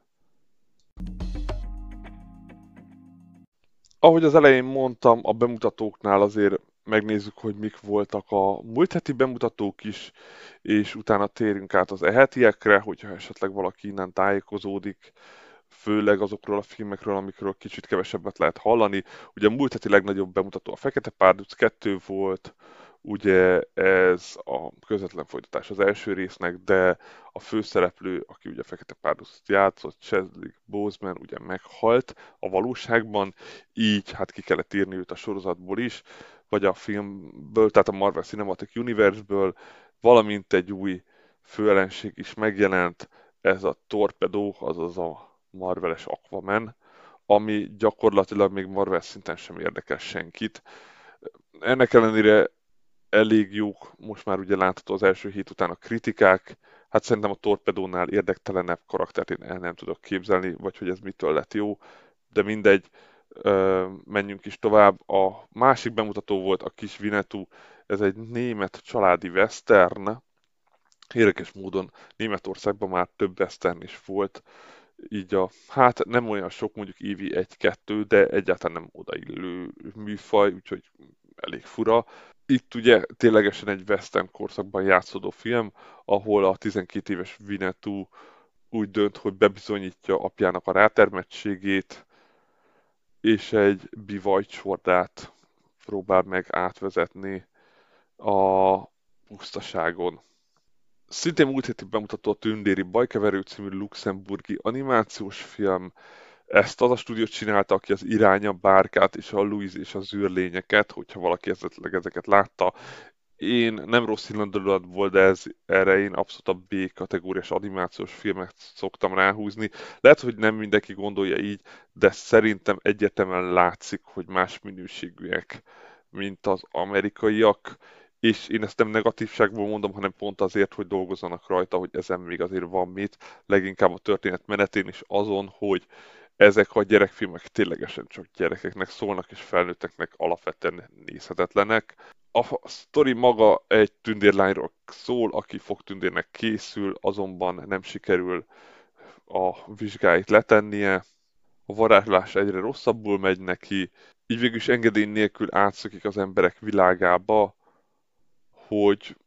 Ahogy az elején mondtam, a bemutatóknál azért megnézzük, hogy mik voltak a múlt heti bemutatók is, és utána térünk át az ehetiekre, hogyha esetleg valaki innen tájékozódik, főleg azokról a filmekről, amikről kicsit kevesebbet lehet hallani. Ugye a múlt heti legnagyobb bemutató a Fekete Párduc 2 volt, ugye ez a közvetlen folytatás az első résznek, de a főszereplő, aki ugye Fekete Párducot játszott, Chadwick Boseman ugye meghalt a valóságban, így hát ki kellett írni őt a sorozatból is, vagy a filmből, tehát a Marvel Cinematic Universe-ből, valamint egy új főellenség is megjelent, ez a Torpedo, azaz a Marveles Aquaman, ami gyakorlatilag még Marvel szinten sem érdekel senkit. Ennek ellenére elég jók, most már ugye látható az első hét után a kritikák, hát szerintem a Torpedónál érdektelenebb karaktert én el nem tudok képzelni, vagy hogy ez mitől lett jó, de mindegy, menjünk is tovább. A másik bemutató volt a kis Vinetú, ez egy német családi western, érdekes módon Németországban már több western is volt, így a, hát nem olyan sok, mondjuk évi egy-kettő, de egyáltalán nem odaillő műfaj, úgyhogy elég fura. Itt ugye ténylegesen egy western korszakban játszódó film, ahol a 12 éves Vinetú úgy dönt, hogy bebizonyítja apjának a rátermettségét, és egy bivajcsordát próbál meg átvezetni a pusztaságon. Szintén múlt héti bemutató a Tündéri Bajkeverő című luxemburgi animációs film. Ezt az a stúdió csinálta, aki az Iránya bárkát és a Louise és az űrlényeket, hogyha valaki esetleg ezeket látta. Én nem rossz volt, de ez, erre én abszolút a B kategóriás animációs filmet szoktam ráhúzni. Lehet, hogy nem mindenki gondolja így, de szerintem egyértelműen látszik, hogy más minőségűek, mint az amerikaiak és én ezt nem negatívságból mondom, hanem pont azért, hogy dolgozzanak rajta, hogy ezen még azért van mit, leginkább a történet menetén is azon, hogy ezek a gyerekfilmek ténylegesen csak gyerekeknek szólnak, és felnőtteknek alapvetően nézhetetlenek. A sztori maga egy tündérlányról szól, aki fog tündérnek készül, azonban nem sikerül a vizsgáit letennie, a varázslás egyre rosszabbul megy neki, így végül is engedély nélkül átszökik az emberek világába, hogy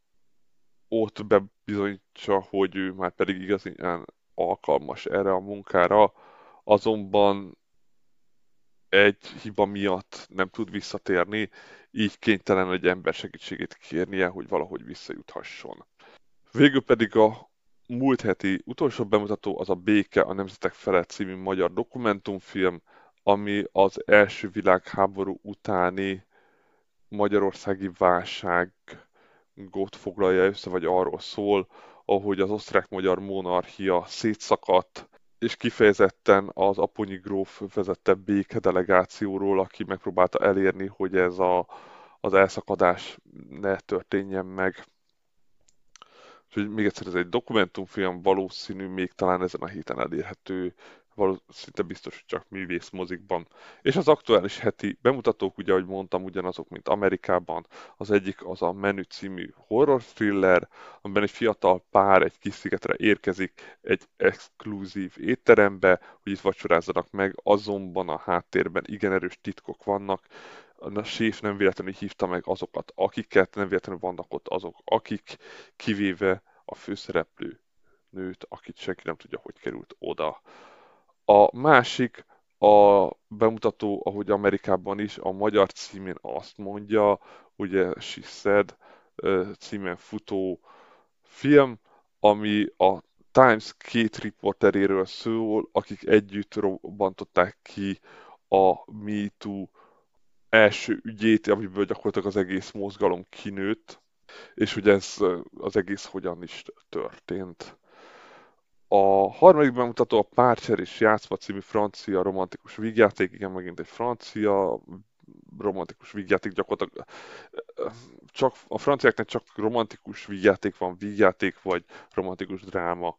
ott bebizonyítsa, hogy ő már pedig igazán alkalmas erre a munkára, azonban egy hiba miatt nem tud visszatérni, így kénytelen egy ember segítségét kérnie, hogy valahogy visszajuthasson. Végül pedig a múlt heti utolsó bemutató az a Béke a Nemzetek Felett című magyar dokumentumfilm, ami az első világháború utáni magyarországi válság gót foglalja össze, vagy arról szól, ahogy az osztrák-magyar monarchia szétszakadt, és kifejezetten az Aponyi gróf vezette békedelegációról, aki megpróbálta elérni, hogy ez a, az elszakadás ne történjen meg. Úgyhogy még egyszer ez egy dokumentumfilm, valószínű még talán ezen a héten elérhető szinte biztos, hogy csak művész mozikban. És az aktuális heti bemutatók, ugye, ahogy mondtam, ugyanazok, mint Amerikában. Az egyik az a Menü című horror thriller, amiben egy fiatal pár egy kis szigetre érkezik egy exkluzív étterembe, hogy itt vacsorázzanak meg, azonban a háttérben igen erős titkok vannak, a séf nem véletlenül hívta meg azokat, akiket, nem véletlenül vannak ott azok, akik, kivéve a főszereplő nőt, akit senki nem tudja, hogy került oda. A másik a bemutató, ahogy Amerikában is, a magyar címén azt mondja, ugye Said címen futó film, ami a Times két riporteréről szól, akik együtt robbantották ki a MeToo első ügyét, amiből gyakorlatilag az egész mozgalom kinőtt, és hogy ez az egész hogyan is történt. A harmadik bemutató a Párcser és Játszma című francia romantikus vígjáték, igen, megint egy francia romantikus vígjáték, gyakorlatilag csak, a franciáknak csak romantikus vígjáték van, vígjáték vagy romantikus dráma.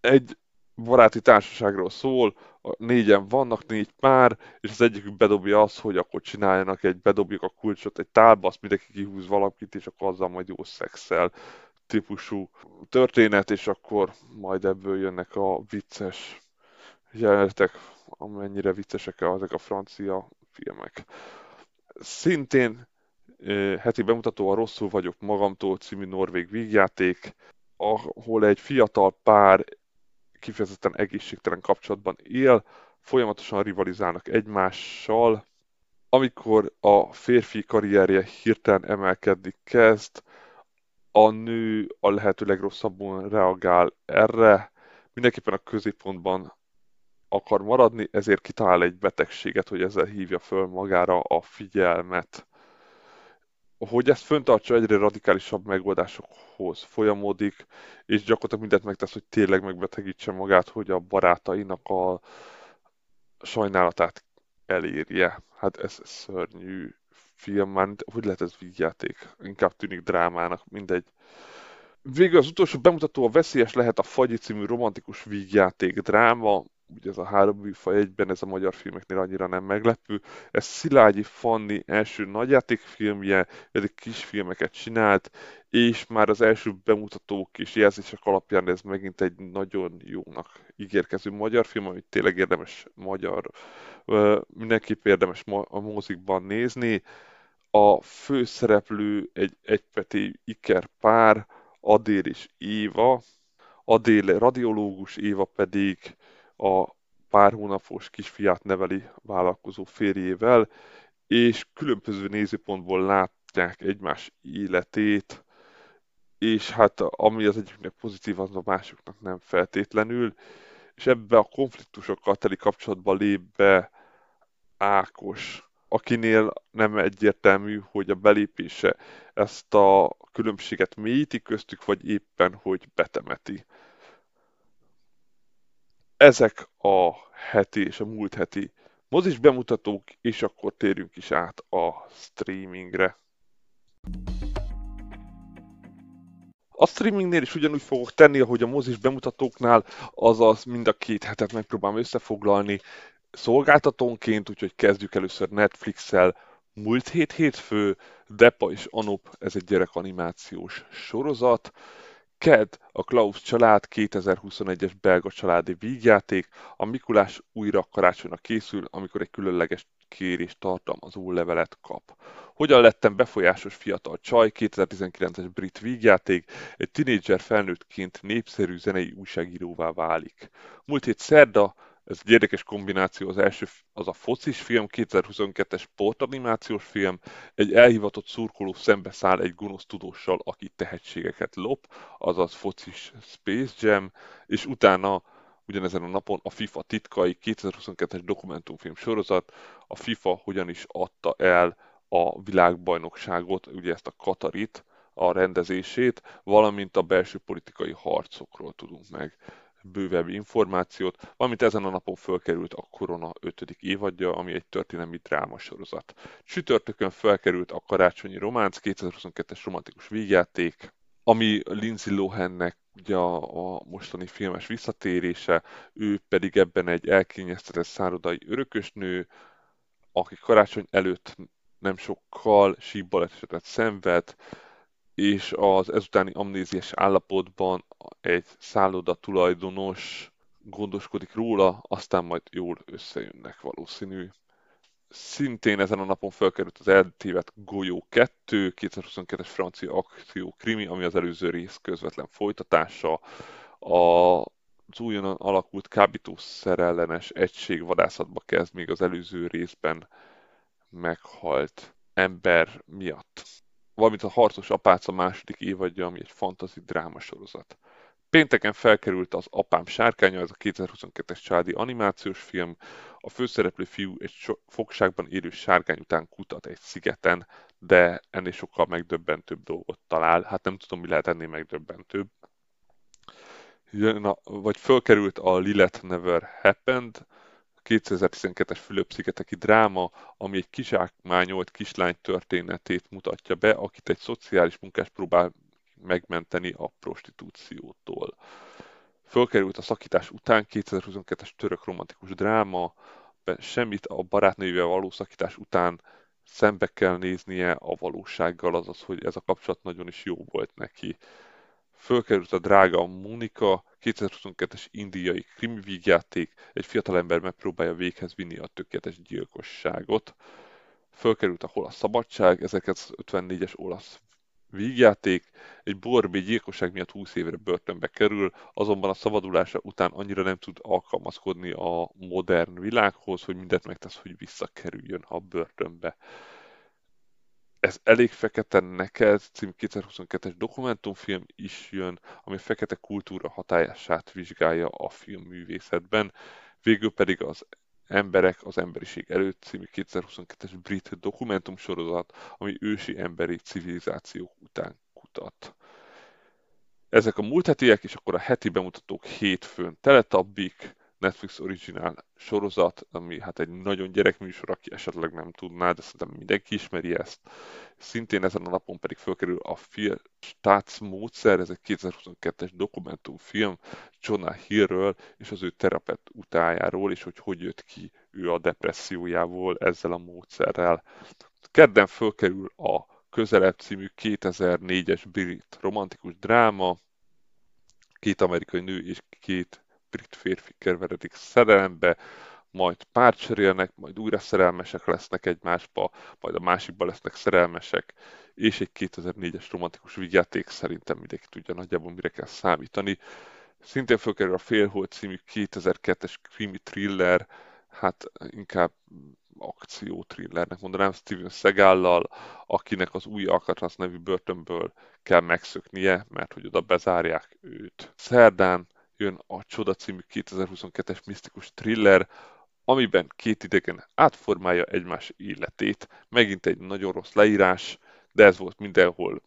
Egy baráti társaságról szól, négyen vannak, négy pár, és az egyikük bedobja azt, hogy akkor csináljanak egy, bedobjuk a kulcsot egy tálba, azt mindenki kihúz valakit, és akkor azzal majd jó szexel típusú történet, és akkor majd ebből jönnek a vicces jelenetek, amennyire viccesek ezek a francia filmek. Szintén heti bemutató a Rosszul vagyok magamtól című norvég vígjáték, ahol egy fiatal pár kifejezetten egészségtelen kapcsolatban él, folyamatosan rivalizálnak egymással, amikor a férfi karrierje hirtelen emelkedni kezd, a nő a lehető legrosszabbul reagál erre, mindenképpen a középpontban akar maradni, ezért kitalál egy betegséget, hogy ezzel hívja föl magára a figyelmet. Hogy ezt föntartsa, egyre radikálisabb megoldásokhoz folyamodik, és gyakorlatilag mindent megtesz, hogy tényleg megbetegítse magát, hogy a barátainak a sajnálatát elérje. Hát ez szörnyű film, már, hogy lehet ez vígjáték? Inkább tűnik drámának, mindegy. Végül az utolsó bemutató a Veszélyes lehet a Fagyi című romantikus vígjáték dráma, ugye ez a három műfaj egyben, ez a magyar filmeknél annyira nem meglepő. Ez Szilágyi Fanni első nagyjátékfilmje, eddig kisfilmeket csinált, és már az első bemutatók és jelzések alapján ez megint egy nagyon jónak ígérkező magyar film, amit tényleg érdemes magyar, mindenképp érdemes a mozikban nézni. A főszereplő egy egypeti iker pár, Adél és Éva, Adél radiológus, Éva pedig a pár hónapos kisfiát neveli vállalkozó férjével, és különböző nézőpontból látják egymás életét, és hát ami az egyiknek pozitív, az a másoknak nem feltétlenül, és ebbe a konfliktusokkal teli kapcsolatba lép be Ákos, akinél nem egyértelmű, hogy a belépése ezt a különbséget mélyíti köztük, vagy éppen, hogy betemeti. Ezek a heti és a múlt heti mozis bemutatók, és akkor térjünk is át a streamingre. A streamingnél is ugyanúgy fogok tenni, ahogy a mozis bemutatóknál, azaz mind a két hetet megpróbálom összefoglalni szolgáltatónként, úgyhogy kezdjük először Netflix-el. Múlt hét hétfő, Depa és Anop, ez egy gyerekanimációs sorozat. KED, a Klaus család 2021-es belga családi vígjáték, a Mikulás újra karácsonyra készül, amikor egy különleges kérés tartalmazó levelet kap. Hogyan lettem befolyásos fiatal csaj, 2019-es brit vígjáték, egy tinédzser felnőttként népszerű zenei újságíróvá válik. Múlt hét szerda, ez egy érdekes kombináció, az első az a focis film, 2022-es sportanimációs film, egy elhivatott szurkoló szembeszáll egy gonosz tudóssal, aki tehetségeket lop, azaz focis Space Jam, és utána ugyanezen a napon a FIFA titkai 2022-es dokumentumfilm sorozat, a FIFA hogyan is adta el a világbajnokságot, ugye ezt a Katarit, a rendezését, valamint a belső politikai harcokról tudunk meg bővebb információt, valamint ezen a napon fölkerült a Korona 5. évadja, ami egy történelmi drámasorozat. Csütörtökön felkerült a Karácsonyi Románc 2022-es romantikus vígjáték, ami Lindsay Lohannek ugye a, a mostani filmes visszatérése, ő pedig ebben egy elkényeztetett szállodai örökösnő, aki karácsony előtt nem sokkal síbalesetet szenved, és az ezutáni amnéziás állapotban egy szálloda tulajdonos gondoskodik róla, aztán majd jól összejönnek valószínű. Szintén ezen a napon felkerült az eltévedt Golyó 2, 2022-es francia akció krimi, ami az előző rész közvetlen folytatása. A az újonnan alakult kábítószerellenes egység vadászatba kezd még az előző részben meghalt ember miatt. Valamint a Harcos Apáca második évadja, ami egy fantazi dráma sorozat. Pénteken felkerült az Apám sárkánya, ez a 2022-es családi animációs film. A főszereplő fiú egy fogságban élő sárkány után kutat egy szigeten, de ennél sokkal megdöbbentőbb dolgot talál. Hát nem tudom, mi lehet ennél megdöbbentőbb. Jön a, vagy fölkerült a Lilith Never Happened, 2012-es Fülöp-szigeteki dráma, ami egy kizsákmányolt kislány történetét mutatja be, akit egy szociális munkás próbál megmenteni a prostitúciótól. Fölkerült a szakítás után 2022-es török romantikus dráma, semmit a barátnőjével való szakítás után szembe kell néznie a valósággal, azaz, hogy ez a kapcsolat nagyon is jó volt neki. Fölkerült a drága Monika, 2022-es indiai krimi vígjáték, egy fiatalember megpróbálja véghez vinni a tökéletes gyilkosságot. Fölkerült a Hol a Szabadság, 1954-es olasz vígjáték, egy borbé gyilkosság miatt 20 évre börtönbe kerül, azonban a szabadulása után annyira nem tud alkalmazkodni a modern világhoz, hogy mindent megtesz, hogy visszakerüljön a börtönbe. Ez elég fekete neked, cím 2022-es dokumentumfilm is jön, ami fekete kultúra hatályását vizsgálja a filmművészetben. Végül pedig az Emberek az emberiség előtt című 2022-es brit dokumentumsorozat, ami ősi emberi civilizációk után kutat. Ezek a múlt hetiek, és akkor a heti bemutatók hétfőn. Teletabbik, Netflix originál sorozat, ami hát egy nagyon gyerekműsor, aki esetleg nem tudná, de szerintem mindenki ismeri ezt. Szintén ezen a napon pedig fölkerül a film módszer, ez egy 2022-es dokumentumfilm Jonah Hillről és az ő terapeut utájáról, és hogy hogy jött ki ő a depressziójából ezzel a módszerrel. Kedden fölkerül a Közelebb című 2004-es brit romantikus dráma, két amerikai nő és két brit férfi keveredik szerelembe, majd párt cserélnek, majd újra szerelmesek lesznek egymásba, majd a másikba lesznek szerelmesek, és egy 2004-es romantikus vigyáték szerintem mindenki tudja nagyjából mire kell számítani. Szintén fölkerül a Félhold című 2002-es krimi thriller, hát inkább akció thrillernek mondanám Steven Segállal, akinek az új Alcatraz nevű börtönből kell megszöknie, mert hogy oda bezárják őt. Szerdán jön a Csoda című 2022-es misztikus thriller, amiben két idegen átformálja egymás életét. Megint egy nagyon rossz leírás, de ez volt mindenhol.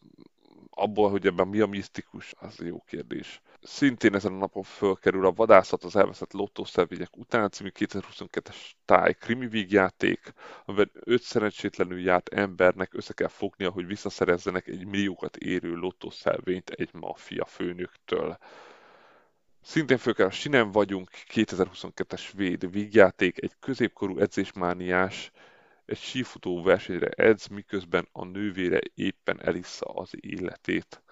Abból, hogy ebben mi a misztikus, az jó kérdés. Szintén ezen a napon fölkerül a Vadászat az elveszett lottószervények után című 2022-es táj krimi vígjáték, amiben öt szerencsétlenül járt embernek össze kell fognia, hogy visszaszerezzenek egy milliókat érő lottószervényt egy maffia főnöktől. Szintén kell, Sinem vagyunk, 2022-es véd vígjáték, egy középkorú edzésmániás, egy sífutó versenyre edz, miközben a nővére éppen elissza az életét.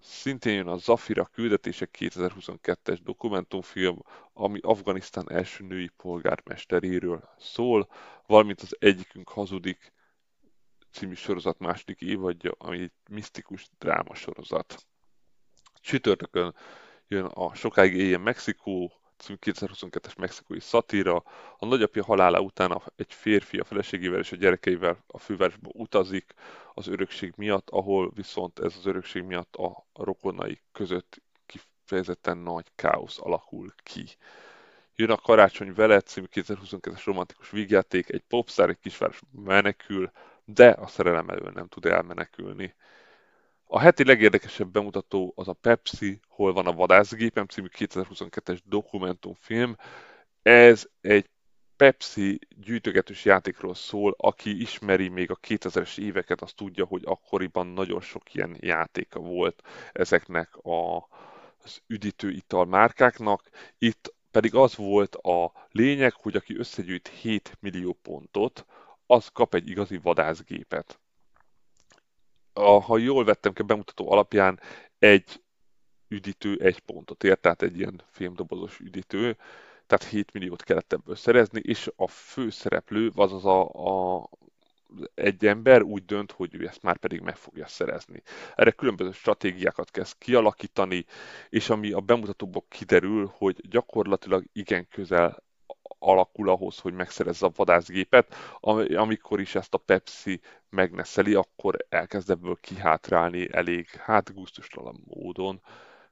Szintén jön a Zafira küldetések 2022-es dokumentumfilm, ami Afganisztán első női polgármesteréről szól, valamint az Egyikünk hazudik című sorozat második évadja, ami egy misztikus dráma sorozat. Csütörtökön jön a Sokáig éljen Mexikó, című 2022-es mexikói szatíra. A nagyapja halála után egy férfi a feleségével és a gyerekeivel a fővárosba utazik az örökség miatt, ahol viszont ez az örökség miatt a rokonai között kifejezetten nagy káosz alakul ki. Jön a Karácsony vele című 2022-es romantikus vígjáték, egy popstar egy kisváros menekül, de a szerelem elől nem tud elmenekülni. A heti legérdekesebb bemutató az a Pepsi, hol van a vadászgépem című 2022-es dokumentumfilm. Ez egy Pepsi gyűjtögetős játékról szól, aki ismeri még a 2000-es éveket, az tudja, hogy akkoriban nagyon sok ilyen játéka volt ezeknek a, az üdítő ital márkáknak. Itt pedig az volt a lényeg, hogy aki összegyűjt 7 millió pontot, az kap egy igazi vadászgépet. A, ha jól vettem ki bemutató alapján, egy üdítő egy pontot ért, tehát egy ilyen fémdobozos üdítő, tehát 7 milliót kellett ebből szerezni, és a főszereplő, azaz a, a egy ember úgy dönt, hogy ő ezt már pedig meg fogja szerezni. Erre különböző stratégiákat kezd kialakítani, és ami a bemutatóból kiderül, hogy gyakorlatilag igen közel alakul ahhoz, hogy megszerezze a vadászgépet, amikor is ezt a Pepsi megneszeli, akkor elkezd ebből kihátrálni elég, hát gusztustalan módon.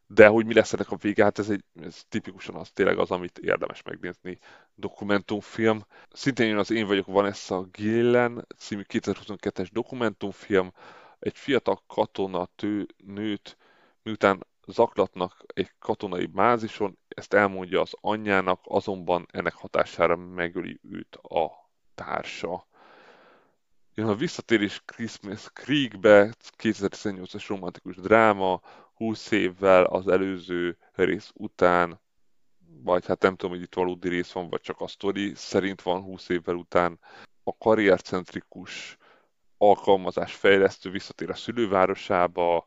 De hogy mi lesz ennek a vége, hát ez, egy, ez tipikusan az tényleg az, amit érdemes megnézni. Dokumentumfilm. Szintén jön az Én vagyok Vanessa Gillen című 2022-es dokumentumfilm, egy fiatal katona tő, nőt, miután zaklatnak egy katonai bázison, ezt elmondja az anyjának, azonban ennek hatására megöli őt a társa. Jön a visszatérés Christmas Creekbe, 2018-as romantikus dráma, 20 évvel az előző rész után, vagy hát nem tudom, hogy itt valódi rész van, vagy csak a sztori szerint van 20 évvel után, a karriercentrikus alkalmazás fejlesztő visszatér a szülővárosába,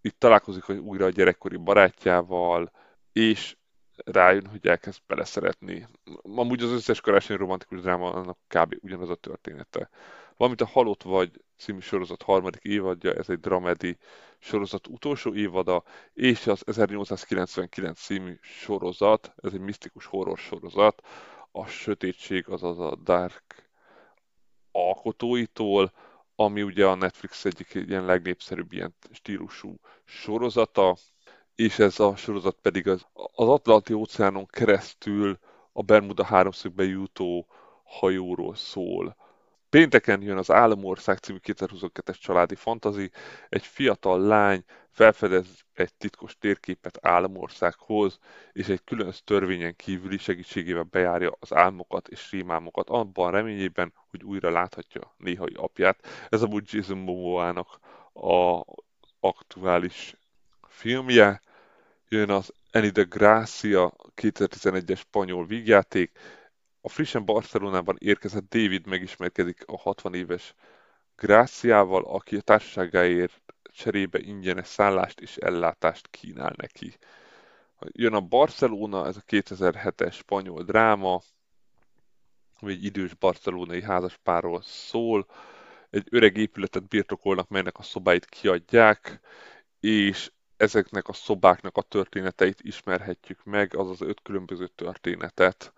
itt találkozik újra a gyerekkori barátjával, és rájön, hogy elkezd beleszeretni. Amúgy az összes karácsonyi romantikus dráma annak kb. ugyanaz a története valamint a Halott vagy című sorozat harmadik évadja, ez egy dramedi sorozat utolsó évada, és az 1899 című sorozat, ez egy misztikus horror sorozat, a sötétség, azaz a Dark alkotóitól, ami ugye a Netflix egyik ilyen legnépszerűbb ilyen stílusú sorozata, és ez a sorozat pedig az, az Atlanti óceánon keresztül a Bermuda háromszögbe jutó hajóról szól Pénteken jön az Államország című 2022-es családi fantazi. Egy fiatal lány felfedez egy titkos térképet Államországhoz, és egy külön törvényen kívüli segítségével bejárja az álmokat és rémálmokat, abban reményében, hogy újra láthatja néhai apját. Ez a Jason Momoa-nak a aktuális filmje. Jön az Eni de Gracia 2011-es spanyol vígjáték, a frissen Barcelonában érkezett David megismerkedik a 60 éves Gráciával, aki a társaságáért cserébe ingyenes szállást és ellátást kínál neki. Jön a Barcelona, ez a 2007-es spanyol dráma, ami egy idős barcelonai házaspárról szól. Egy öreg épületet birtokolnak, melynek a szobáit kiadják, és ezeknek a szobáknak a történeteit ismerhetjük meg, azaz öt különböző történetet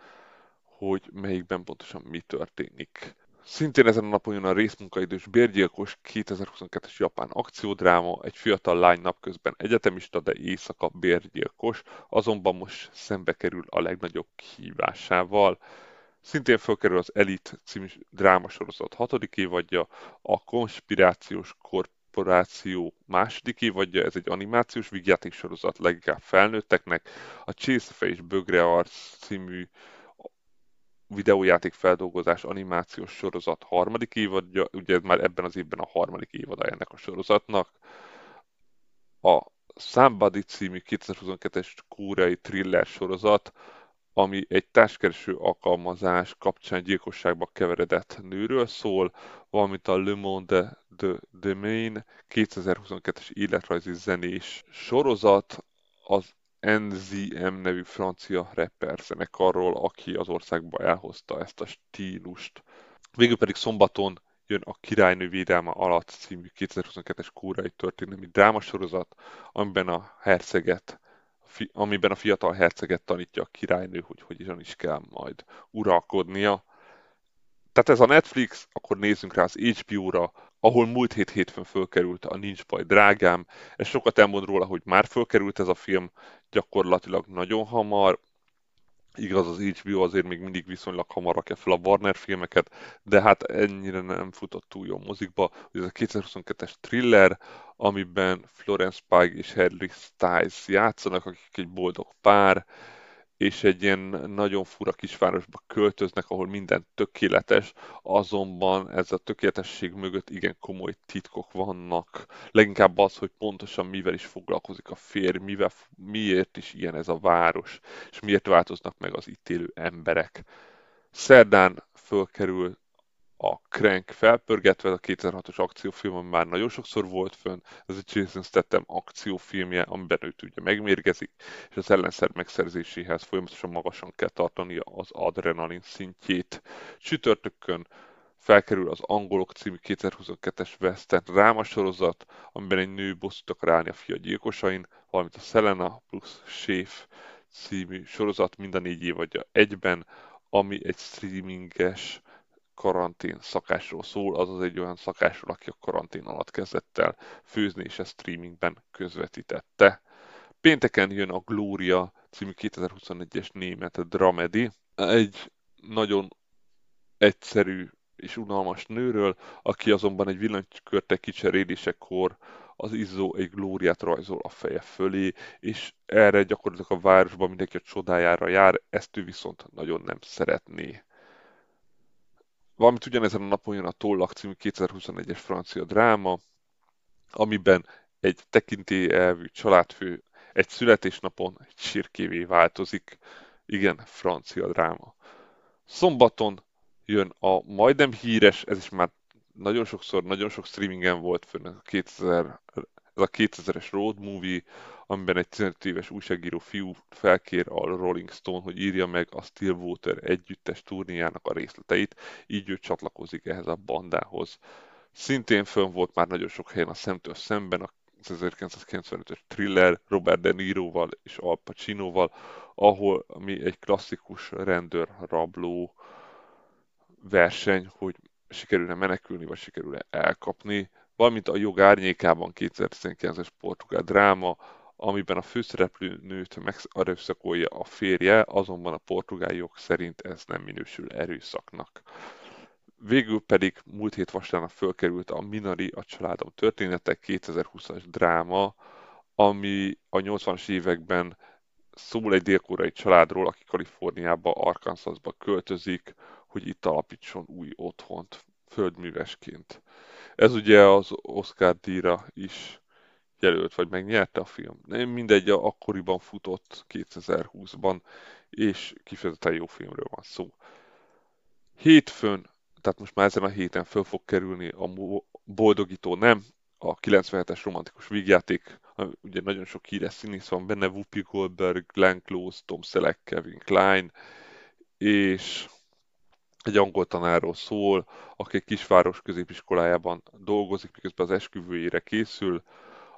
hogy melyikben pontosan mi történik. Szintén ezen a napon jön a részmunkaidős bérgyilkos 2022-es japán akciódráma, egy fiatal lány napközben egyetemista, de éjszaka bérgyilkos, azonban most szembe kerül a legnagyobb kihívásával. Szintén felkerül az Elite című drámasorozat hatodik évadja, a konspirációs korporáció második évadja, ez egy animációs sorozat leginkább felnőtteknek, a Csészfe és Bögre Arc című videójáték feldolgozás animációs sorozat harmadik évadja, ugye ez már ebben az évben a harmadik évada ennek a sorozatnak. A Somebody című 2022-es kóreai thriller sorozat, ami egy társkereső alkalmazás kapcsán gyilkosságba keveredett nőről szól, valamint a Le Monde de Domaine 2022-es életrajzi zenés sorozat, az NZM nevű francia rapper zenekarról, aki az országba elhozta ezt a stílust. Végül pedig szombaton jön a Királynő védelme alatt című 2022-es kórai történelmi drámasorozat, amiben a herceget amiben a fiatal herceget tanítja a királynő, hogy hogyan is kell majd uralkodnia. Tehát ez a Netflix, akkor nézzünk rá az HBO-ra, ahol múlt hét hétfőn fölkerült a Nincs baj drágám. Ez sokat elmond róla, hogy már fölkerült ez a film, gyakorlatilag nagyon hamar. Igaz, az HBO azért még mindig viszonylag hamar rakja fel a Warner filmeket, de hát ennyire nem futott túl jó mozikba. Ez a 2022-es thriller, amiben Florence Pugh és Harry Styles játszanak, akik egy boldog pár, és egy ilyen nagyon fura kisvárosba költöznek, ahol minden tökéletes, azonban ez a tökéletesség mögött igen komoly titkok vannak. Leginkább az, hogy pontosan mivel is foglalkozik a férj, mivel, miért is ilyen ez a város, és miért változnak meg az itt élő emberek. Szerdán fölkerül a Crank felpörgetve, a 2006-os akciófilm, ami már nagyon sokszor volt fönn, ez egy Jason Statham akciófilmje, amiben őt ugye megmérgezik, és az ellenszer megszerzéséhez folyamatosan magasan kell tartani az adrenalin szintjét. Csütörtökön felkerül az Angolok című 2022-es Western rámasorozat, amiben egy nő bosszút akar állni a fia gyilkosain, valamint a Selena plusz Schaef című sorozat mind a négy évadja egyben, ami egy streaminges karantén szakásról szól, azaz egy olyan szakásról, aki a karantén alatt kezdett el főzni, és ezt streamingben közvetítette. Pénteken jön a Gloria című 2021-es német dramedi, egy nagyon egyszerű és unalmas nőről, aki azonban egy villanykörte kicserélésekor az izzó egy glóriát rajzol a feje fölé, és erre gyakorlatilag a városban mindenki a csodájára jár, ezt ő viszont nagyon nem szeretné. Valamint ugyanezen a napon jön a Tollak című 2021-es francia dráma, amiben egy tekintélyelvű családfő egy születésnapon egy sírkévé változik. Igen, francia dráma. Szombaton jön a majdnem híres, ez is már nagyon sokszor, nagyon sok streamingen volt fönn, a 2000, ez a 2000-es road movie, amiben egy 15 éves újságíró fiú felkér a Rolling Stone, hogy írja meg a Stillwater együttes turnéjának a részleteit, így ő csatlakozik ehhez a bandához. Szintén fönn volt már nagyon sok helyen a Szemtől szemben, a 1995-ös thriller Robert De Niroval és Al Pacinoval, ahol mi egy klasszikus rendőr rabló verseny, hogy sikerül-e menekülni, vagy sikerül-e elkapni, valamint a jog árnyékában 2019-es portugál dráma, amiben a főszereplő nőt megerőszakolja a férje, azonban a portugál jog szerint ez nem minősül erőszaknak. Végül pedig múlt hét vasárnap fölkerült a Minari, a családom története 2020-as dráma, ami a 80-as években szól egy dél családról, aki Kaliforniába, Arkansasba költözik, hogy itt alapítson új otthont földművesként. Ez ugye az Oscar díjra is jelölt, vagy megnyerte a film. Nem mindegy, akkoriban futott 2020-ban, és kifejezetten jó filmről van szó. Hétfőn, tehát most már ezen a héten föl fog kerülni a Boldogító Nem, a 97-es romantikus vígjáték, ugye nagyon sok híres színész van benne, Whoopi Goldberg, Glenn Close, Tom Selleck, Kevin Klein, és egy angol tanárról szól, aki egy kisváros középiskolájában dolgozik, miközben az esküvőjére készül,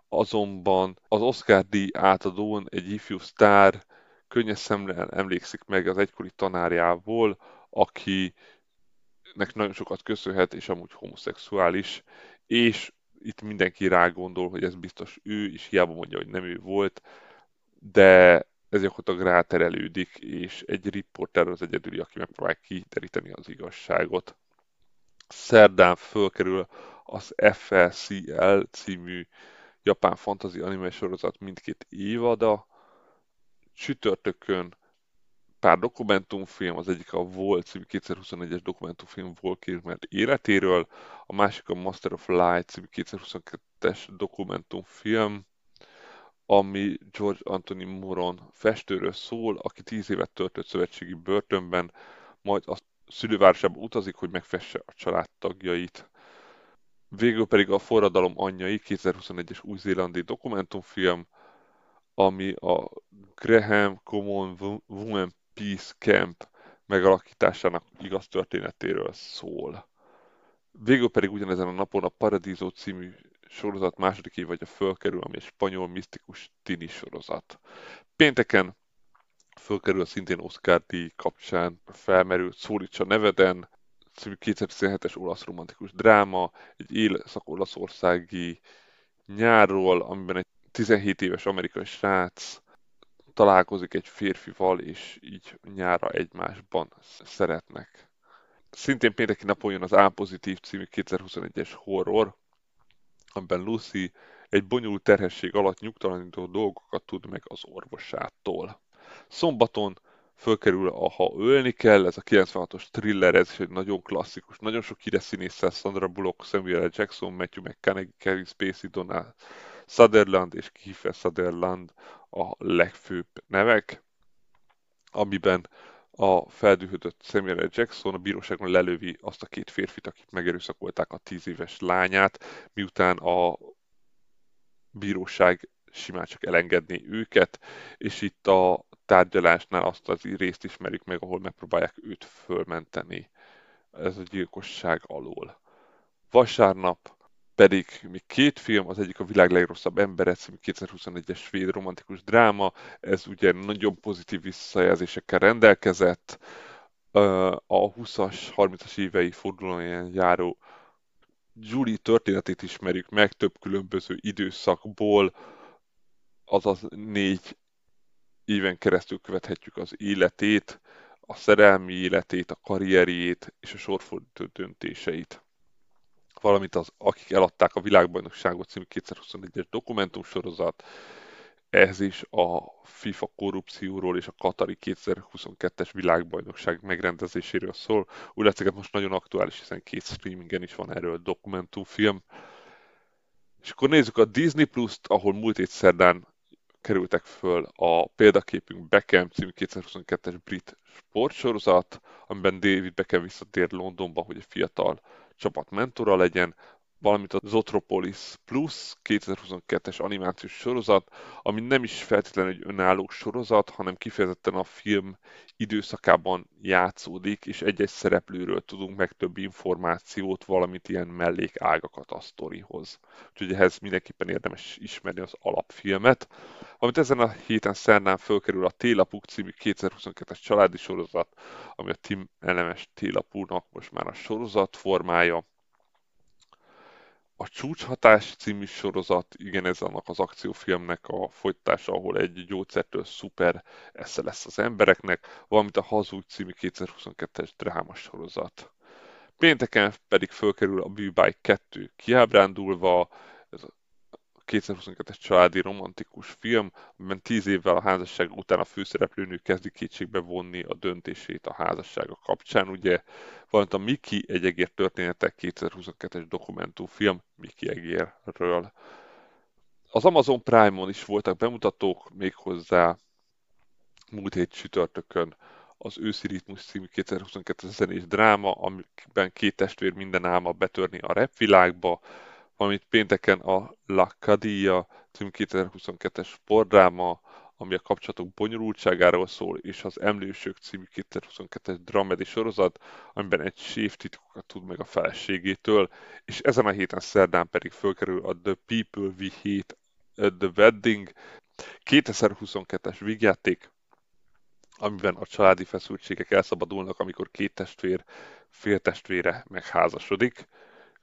azonban az Oscar díj átadón egy ifjú sztár könnyes szemrel emlékszik meg az egykori tanárjából, akinek nagyon sokat köszönhet, és amúgy homoszexuális, és itt mindenki rá gondol, hogy ez biztos ő, és hiába mondja, hogy nem ő volt, de ez gyakorlatilag ráterelődik, és egy riporter az egyedüli, aki megpróbál kiteríteni az igazságot. Szerdán fölkerül az FLCL című japán fantasy anime sorozat mindkét évada. Csütörtökön pár dokumentumfilm, az egyik a Volt című 2021-es dokumentumfilm Volkirmer életéről, a másik a Master of Light című 2022-es dokumentumfilm, ami George Anthony Moron festőről szól, aki tíz évet töltött szövetségi börtönben, majd a szülővárosába utazik, hogy megfesse a családtagjait. Végül pedig a Forradalom anyjai 2021-es új-zélandi dokumentumfilm, ami a Graham Common Women Peace Camp megalakításának igaz történetéről szól. Végül pedig ugyanezen a napon a Paradiso című sorozat második évadja fölkerül, ami egy spanyol misztikus tini sorozat. Pénteken fölkerül a szintén Oscar díj kapcsán felmerült Szólítsa neveden, című 2017-es olasz romantikus dráma, egy észak-olaszországi nyárról, amiben egy 17 éves amerikai srác találkozik egy férfival, és így nyára egymásban szeretnek. Szintén pénteki napon jön az A Pozitív című 2021-es horror, amiben Lucy egy bonyolult terhesség alatt nyugtalanító dolgokat tud meg az orvosától. Szombaton fölkerül a Ha ölni kell, ez a 96-os thriller, ez is egy nagyon klasszikus, nagyon sok híres színésszel, Sandra Bullock, Samuel L. Jackson, Matthew McConaughey, Kevin Spacey, Donald Sutherland és Kiefer Sutherland a legfőbb nevek, amiben a feldühödött Samuel L. Jackson a bíróságon lelövi azt a két férfit, akik megerőszakolták a tíz éves lányát, miután a bíróság simán csak elengedni őket, és itt a tárgyalásnál azt az részt ismerik meg, ahol megpróbálják őt fölmenteni. Ez a gyilkosság alól. Vasárnap pedig még két film, az egyik a világ legrosszabb embere, című 2021-es svéd romantikus dráma, ez ugye nagyon pozitív visszajelzésekkel rendelkezett, a 20-as, 30-as évei fordulóján járó Julie történetét ismerjük meg több különböző időszakból, azaz négy éven keresztül követhetjük az életét, a szerelmi életét, a karrierjét és a sorfordító döntéseit. Valamint az Akik eladták a világbajnokságot című 2021-es dokumentumsorozat, ez is a FIFA korrupcióról és a Katari 2022-es világbajnokság megrendezéséről szól. Úgy látszik, most nagyon aktuális, hiszen két streamingen is van erről dokumentumfilm. És akkor nézzük a Disney Plus-t, ahol múlt hét szerdán kerültek föl a példaképünk Beckham című 2022-es brit sportsorozat, amiben David Beckham visszatér Londonba, hogy egy fiatal csapat mentora legyen, valamint a Zotropolis Plus 2022-es animációs sorozat, ami nem is feltétlenül egy önálló sorozat, hanem kifejezetten a film időszakában játszódik, és egy-egy szereplőről tudunk meg több információt, valamint ilyen mellékágakat a sztorihoz. Úgyhogy ehhez mindenképpen érdemes ismerni az alapfilmet. Amit ezen a héten szerdán fölkerül a Télapuk című 2022-es családi sorozat, ami a Tim Elemes Télapúnak most már a sorozat formája, a Csúcshatás című sorozat, igen, ez annak az akciófilmnek a folytatása, ahol egy gyógyszertől szuper esze lesz az embereknek, valamint a Hazug című 2022-es dráma sorozat. Pénteken pedig fölkerül a Bűbáj 2 kiábrándulva, ez 2022-es családi romantikus film, amiben tíz évvel a házasság után a főszereplőnő kezdi kétségbe vonni a döntését a házassága kapcsán. Ugye valamint a Miki egy egér történetek 2022-es dokumentumfilm Miki egérről. Az Amazon Prime-on is voltak bemutatók, méghozzá múlt hét csütörtökön az Őszi Ritmus című 2022 zenés dráma, amiben két testvér minden álma betörni a repvilágba, valamint pénteken a La Cadilla című 2022-es sportdráma, ami a kapcsolatok bonyolultságáról szól, és az Emlősök című 2022-es dramedi sorozat, amiben egy séf titkokat tud meg a feleségétől, és ezen a héten szerdán pedig fölkerül a The People We Hate at the Wedding 2022-es vígjáték, amiben a családi feszültségek elszabadulnak, amikor két testvér féltestvére megházasodik.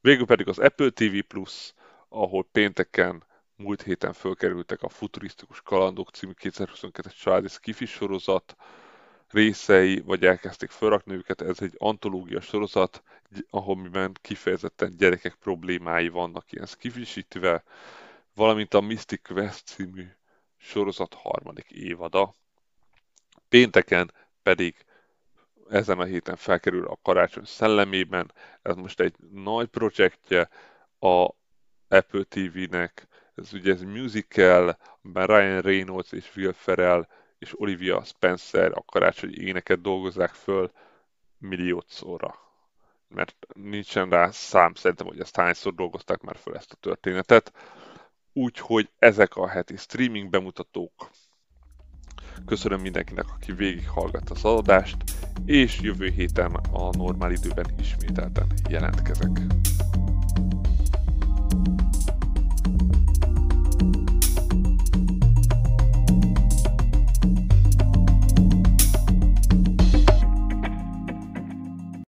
Végül pedig az Apple TV Plus, ahol pénteken múlt héten fölkerültek a Futurisztikus Kalandok című 2022-es családi skifi sorozat részei, vagy elkezdték felrakni őket. Ez egy antológia sorozat, ahol kifejezetten gyerekek problémái vannak ilyen skifisítve, valamint a Mystic Quest című sorozat harmadik évada. Pénteken pedig ezen a héten felkerül a karácsony szellemében. Ez most egy nagy projektje a Apple TV-nek. Ez ugye ez musical, amiben Ryan Reynolds és Will Ferrell és Olivia Spencer a karácsonyi éneket dolgozzák föl milliótszorra. Mert nincsen rá szám, szerintem, hogy ezt hányszor dolgozták már föl ezt a történetet. Úgyhogy ezek a heti streaming bemutatók. Köszönöm mindenkinek, aki végighallgatta az adást és jövő héten a normál időben ismételten jelentkezek.